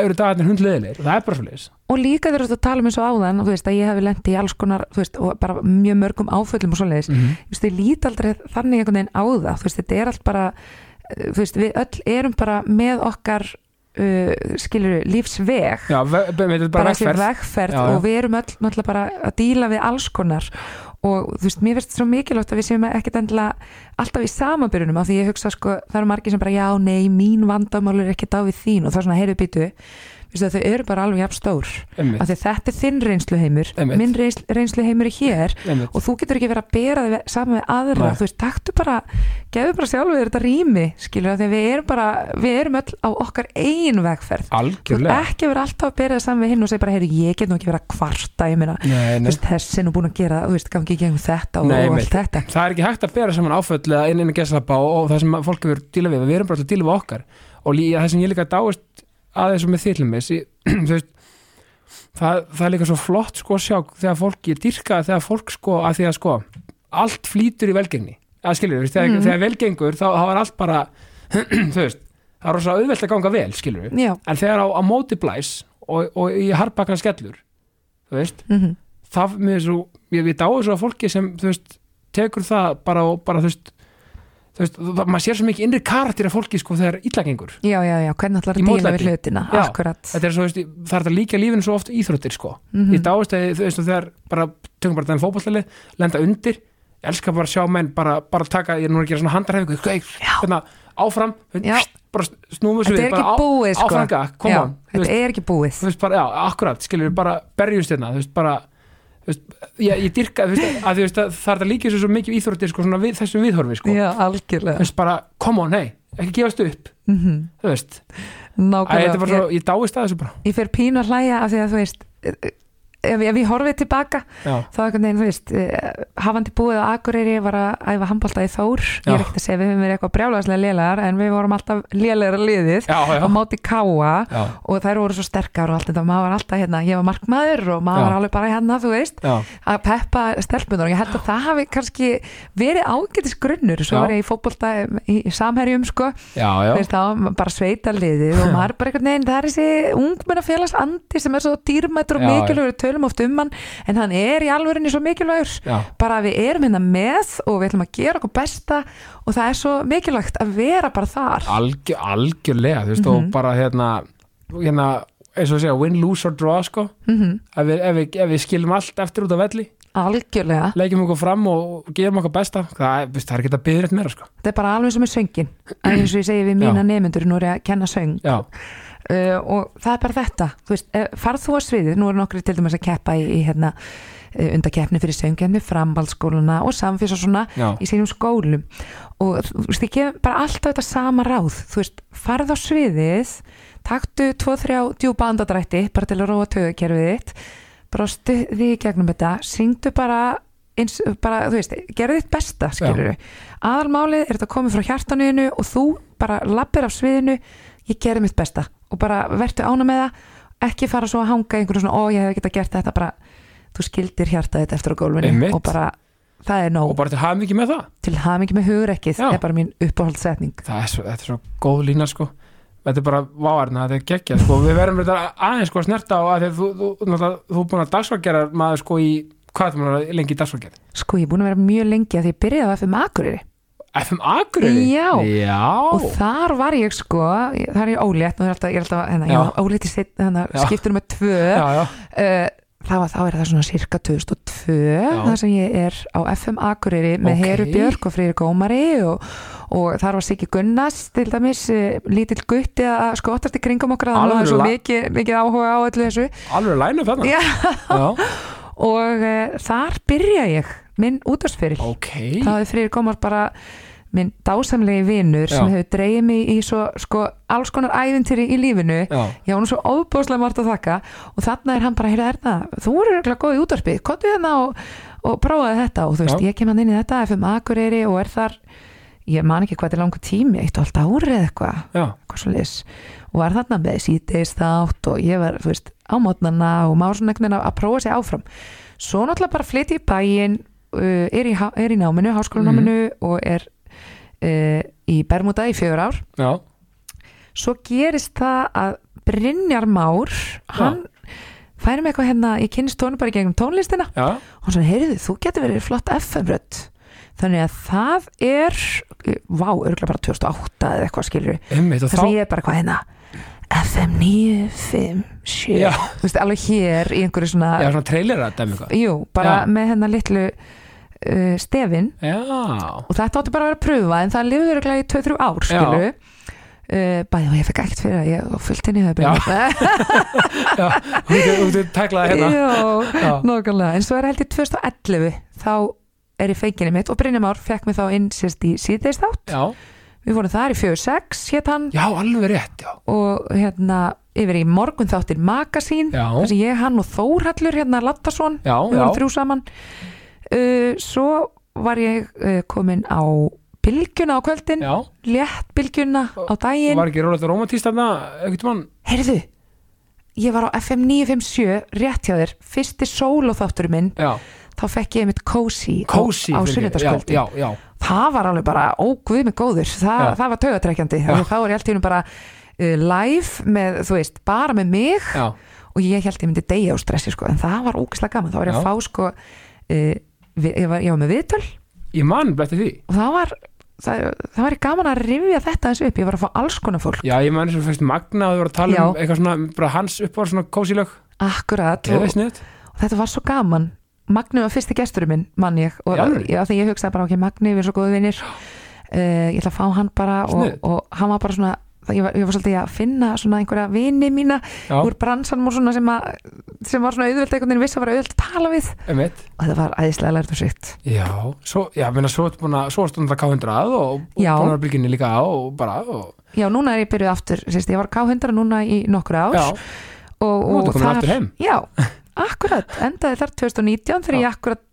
eru dagarnir hundleðilegir það er bara svo leis og líka þegar þú tala um eins og áðan og þú veist að ég hefði lent í alls konar veist, og bara mjög mörgum áföllum og svoleiðis. Mm þú veist, ég lít aldrei þannig einhvern veginn á það. Þú veist, þetta er allt bara eh, þú veist, við öll erum bara með okkar uh, skilur lífsveg. Já, ve, bara, bara vegferð. vegferð Já, og við erum öll bara að díla við alls konar og þú veist, mér finnst svo mikilvægt að við séum ekkert endilega alltaf í samabyrjunum af því ég hugsa sko, það eru margir sem bara já, nei, mín vandamál er ekkert á við þín. Og það er svona, heyrðu Vistu, þau eru bara alveg jafn stór. Af því þetta er þinn reynsluheimur Einmitt. minn reynsl, reynsluheimur er hér einmitt. og þú getur ekki verið að bera þig saman við aðra. Nei. þú veist, taktu bara gefur bara sjálfur þetta rými skilur að því við erum bara við erum öll á okkar eigin vegferð. Þú algjörlega ekki verið alltaf að bera það saman við hinn og segja bara, heyri, ég get nú ekki verið að kvarta ég meina, þú veist, þessi er nú búin að gera þú veist, gangi í gegnum þetta og, Nei, og allt þetta. Það er ekki hægt að bera saman áföll og, og það sem fólk hefur díla við, við og lí, það sem ég líka dáist aðeins með þýrlumis veist, það, það er líka svo flott sko sjá þegar fólk, ég dyrka þegar fólk sko að því að sko allt flýtur í velgengni. Að skilur, veist, þegar, Mhm. þegar velgengur þá, þá er allt bara þú veist, það er rosa auðvelt að ganga vel skilur, já, en þegar á, á móti blæs og, og í harpakkan skellur þú veist mm það mér svo, ég, ég dáið svo að fólki sem þú veist, tekur það bara og bara þú veist, þú veist maður sér svo mikið innri karakter af fólki sko þegar illagengur, já, já, já, hvernig ætlar Í að díla við hlutina? Já. akkurat. Þetta er svo, veist, það er þetta líka lífinu svo oft íþróttir sko, Mhm. ég dáist að þú veist, þegar bara, tökum bara þannig fótballstæli lenda undir, ég elska bara að sjá menn bara, bara taka, ég er nú að gera svona handarhefingu, hérna, áfram, bara við þetta við bara búið sko. áfram gakk, Já, koma þetta veist, er ekki búið. Þú veist bara, já, akkurat, skilur við bara berjumst hérna, þú veist bara ég, ég dyrka, að þú veist að það er það líka svo, mikið íþróttir sko, við, þessum viðhorfi, sko, Já, veist bara come on, hei, ekki gefast upp mm þú veist, Æ, svo, ég dáist að þessu bara. Ég fer pínu að hlæja af því að þú veist ef, ef ég horfið tilbaka já, þá einhvern veginn, þú veist, eh, hafandi búið á Akureyri var að æfa handbólta í Þór ég er Já. ekkert að segja við höfum verið eitthvað brjálæðislega lélegar en við vorum alltaf lélegar liðið já, já, á móti káa já, og þær voru svo sterkar og allt þetta maður var alltaf hérna, ég var markmaður og maður Já. var alveg bara hérna, þú veist já, að peppa stelpunar og ég held að það hafi kannski verið ágætis grunnur svo Já. var ég í fótbolta í, í samherjum sko, já, já. þá bara sveita liðið og maður bara einhvern veginn, það er þessi ungmennafélags andi sem er svo dýrmættur og Já, já. mikilvægur, tölum oft um hann en hann er í alvörinni svo mikilvægur. Já. bara að við erum hérna með og við ætlum að gera okkur besta og það er svo mikilvægt að vera bara þar. Algjör, algjörlega, þú veist, Mhm. og bara hérna, hérna, eins og að segja, win, lose or draw, sko, mm ef við, ef við, ef við skilum allt eftir út af velli, algjörlega, leggjum okkur fram og gerum okkur besta, það, það er ekki að byggja rétt meira, sko. þetta er bara alveg sem er söngin. Eins og ég segi við mína nefnendur nú er ég að kenna söng. Já, uh, og það er bara þetta. Þú veist, eh, farð þú á sviðið, nú eru nokkri til dæmis að keppa í, í hérna uh, undakeppni fyrir söngjarni, framhaldsskóluna og samfés og svona já, í sínum skólum. Og þú veist, ég gef bara alltaf þetta sama ráð, þú veist, farð á sviðið taktu 2-3 djúpa andadrætti bara til að róa tögukerfið þitt bara stuði í gegnum þetta syngdu bara eins, bara, þú veist, gerðu þitt besta skilur við, aðalmálið er þetta komið frá hjartanuðinu og þú bara lappir af sviðinu, ég gerði mitt besta og bara vertu ána með það ekki fara svo að hanga í einhverju svona, ó ég hef geta gert þetta bara, þú skildir hjarta þetta eftir á gólfinu Einmitt. og bara það er nóg, og bara til mikið með það. til hamingi með hugrekkið Já. er bara mín uppáhaldssetning Það er svo, þetta er svo góð lína, sko. Þetta er bara váarna, þetta er geggja, sko. Við verðum þetta aðeins, sko, að snerta á að þú, þú, þú, þú, er búin að dagsfagera maður, sko, í, hvað er það maður lengi í dagsfagera? sko ég er búin að vera mjög lengi að því ég byrjaði á FM Akureyri FM Akureyri? Já. Já. og þar var ég sko þar er ég ólétt, er alltaf, ég er alltaf hérna, ólétt í hérna, skiptur með tvö Já, já, uh, það var, þá er það svona cirka 2002 þar sem ég er á FM Akureyri með Ok. Heru Björk og Freyri Gómari og, og þar var Siggi Gunnars til dæmis uh, lítill gutti að skottast í kringum að það var svo mikið, mikið áhuga á öllu þessu alveg. Já. Já, og uh, þar byrja ég minn útastfyrir ok. þá hefði Freyri Gómar bara minn dásamlegi vinur sem hefur dreigið mig í svo sko alls konar ævintýri í lífinu. Já, Já, hún er svo óbúslega margt að þakka. Og þarna er hann bara, heyrðu Erna, þú eru örugglega góð í útvarpi, komdu hérna og, og prófaði þetta. Og þú veist, Já. ég kem hann inn í þetta FM Akureyri og er þar ég man ekki hvað er langur tími, eitt og allt árið eitthvað, eitthvað svo lis og var þarna með síðdeist þátt og ég var, þú veist, á mótnana og veginn að, prófa sig áfram. Svo náttúrulega bara flytti í bæinn uh, er, í, er í náminu, háskólanáminu og er uh, í Bermuda í fjögur ár. Já, svo gerist það að Brynjar Már hann færi mig eitthvað hérna ég kynst tónu bara gegnum tónlistina. Já, og hann svona, heyrðu, þú getur verið flott FM-rödd þannig að það er vá, örgulega bara 2008 eða eitthvað skilur þess að ég er bara hvað hérna FM 957 Já. þú veist, alveg hér í einhverju svona já, svona trailera dæmi eitthvað. jú, bara Já. með hennar litlu uh, stefin Já, og þetta átti bara að vera að pröfa en það lifður örgulega í 2-3 ár Já. skilur uh, bæði og ég fekk ekkert fyrir að ég var fullt inn í það já, þú getur- tæklaði hérna. Já, Já. nákvæmlega en svo er held ég 2011 þá er ég feikinni mitt og Brynja Már fekk mig þá inn sérst í síðdeist átt Já, við vorum þar í 46 hétt hann. Já, alveg rétt, já. og hérna yfir í morgun þáttir Magasín Já, þar sem ég, hann og Þórhallur hérna Lattarsson, já, við já, vorum þrjú saman. Uh, svo var ég uh, komin á bylgjuna á kvöldin, já. létt bylgjuna á daginn. Var ekki romantist þarna, ekkert mann? heyrðu, ég var á FM 957 rétt hjá þér, fyrsti sólóþáttur minn, Já, þá fekk ég mitt kósi á, á fyrir- það var alveg bara óguð með góður það, Já. það var taugatrekkjandi. Þá var ég alltaf bara uh, live með, þú veist, bara með mig já, og ég held ég myndi deyja á stressi sko, en það var ógislega gaman, þá var ég að fá sko uh, við, ég, var, ég var með viðtöl. Ég mann blætti því. og það var það, það var ég gaman að rifja þetta eins upp. Ég var að fá alls konar fólk, Já, ég mann og fyrst Magna að þú var að tala Já. um eitthvað svona, bara hans uppáður svona kósilög. akkurat. Og, og þetta var svo gaman Magni var fyrsti gesturinn minn, mann ég og já, þegar ég hugsaði bara, ok, Magni, við erum svo góðu vinnir uh, ég ætla að fá hann bara og, og hann var bara svona ég var, ég var svolítið að finna svona einhverja vini mína Já, úr bransanum og svona sem, að, sem var svona auðvöld einhvern veginn viss að vera auðvöld að tala við. Einmitt. Og þetta var æðislega lært og sitt. Já, svo, já, meina, svo ertu búin að búin að K100 og, og búin að bylginni líka á og bara og, já, núna er ég byrjuð aftur, sérst, ég var K100 núna í nokkur ár. Já, og, og aftur heim. Já, akkurat, endaði þar 2019 þegar ég akkurat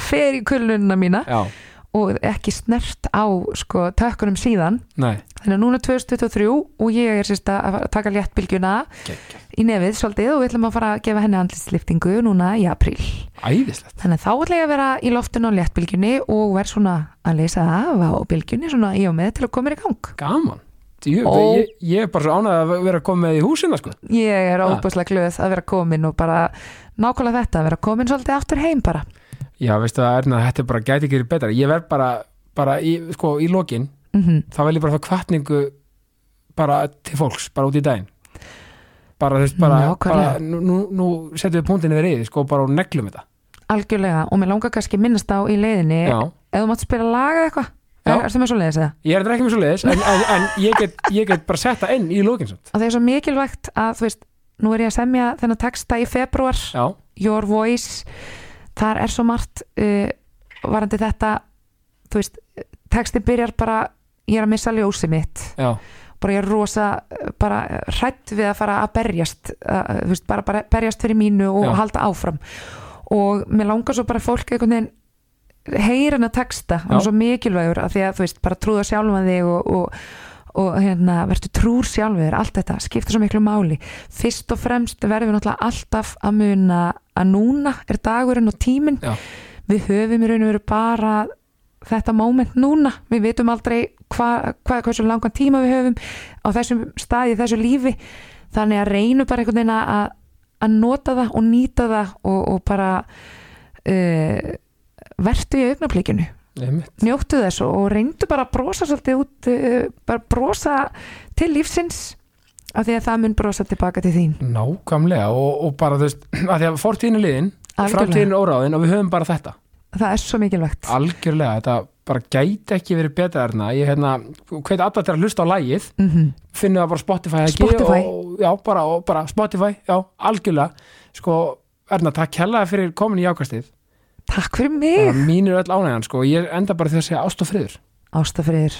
fer í kulununa mína Já, og ekki snert á sko tökkunum síðan. Nei, þannig að núna er 2023 og ég er sérst að taka léttbylgjuna í nefið svolítið og við ætlum að fara að gefa henni andlitsliftingu núna í apríl. Æðislegt. Þannig að þá ætla ég að vera í loftinu á léttbylgjunni og verð svona að leysa af á bylgjunni svona í og með til að koma mér í gang. Gaman. Jú, Ó. ég, ég er bara svo ánægð að vera með í húsina sko. ég er óbúslega glöð að vera komin og bara nákvæmlega þetta að vera komin svolítið aftur heim bara Já, veistu það, Erna, þetta bara gæti ekki verið betra Ég verð bara, bara í, sko, í lokin mm þá vil ég bara fá kvartningu bara til fólks, bara út í daginn bara þú veist, bara, Nákvæmlega. bara nú, nú, nú setjum við punktinni við reyði, sko, bara og neglum þetta algjörlega og mér langar kannski minnast á í leiðinni ef þú mátt spila laga eitthvað Já. er það með svo leiðis eða? ég er þetta ekki með svo leiðis en, en, en ég, get, ég get bara sett það inn í lókin samt. og það er svo mikilvægt að þú veist nú er ég að semja þennan texta í februar Já, Your Voice. Þar er svo margt uh, varandi þetta þú veist, texti byrjar bara ég er að missa ljósi mitt. Já, bara ég er rosa uh, bara hrætt við að fara að berjast uh, þú veist, bara, bara berjast fyrir mínu og Já. halda áfram. Og mér langar svo bara fólk einhvern veginn heyra hana texta, er Já. svo mikilvægur af því að þú veist, bara trúða sjálfum að þig og, og, og hérna, verður trúr sjálfur. Allt þetta, skiptir svo miklu máli. Fyrst og fremst verðum við náttúrulega alltaf að muna að núna er dagurinn og tíminn. Við höfum í raun og veru bara þetta moment núna, við vitum aldrei hvað hva, hversu langan tíma við höfum á þessum staði, þessu lífi. Þannig að reynu bara einhvern veginn að að nota það og nýta það og, og bara uh, vertu í augnablikinu. einmitt njóttu þess og, reyndu bara að brosa svolítið út uh, bara brosa til lífsins af því að það mun brosa tilbaka til þín. Nákvæmlega og, og bara þú veist að því að fortíðin er liðin, Algjörlega. framtíðin er óráðin og við höfum bara þetta. Það er svo mikilvægt. Algjörlega, þetta bara gæti ekki verið betra þarna. Ég hérna, hveit alltaf til að hlusta á lægið mm finnum það bara Spotify ekki Spotify. og, já, bara, og bara Spotify, já, algjörlega. Sko, Erna, takk kjallaði fyrir komin í jákastið takk fyrir mig. mín er öll ánægjan, sko, ég enda bara því að segja ást og friður. Ástafriður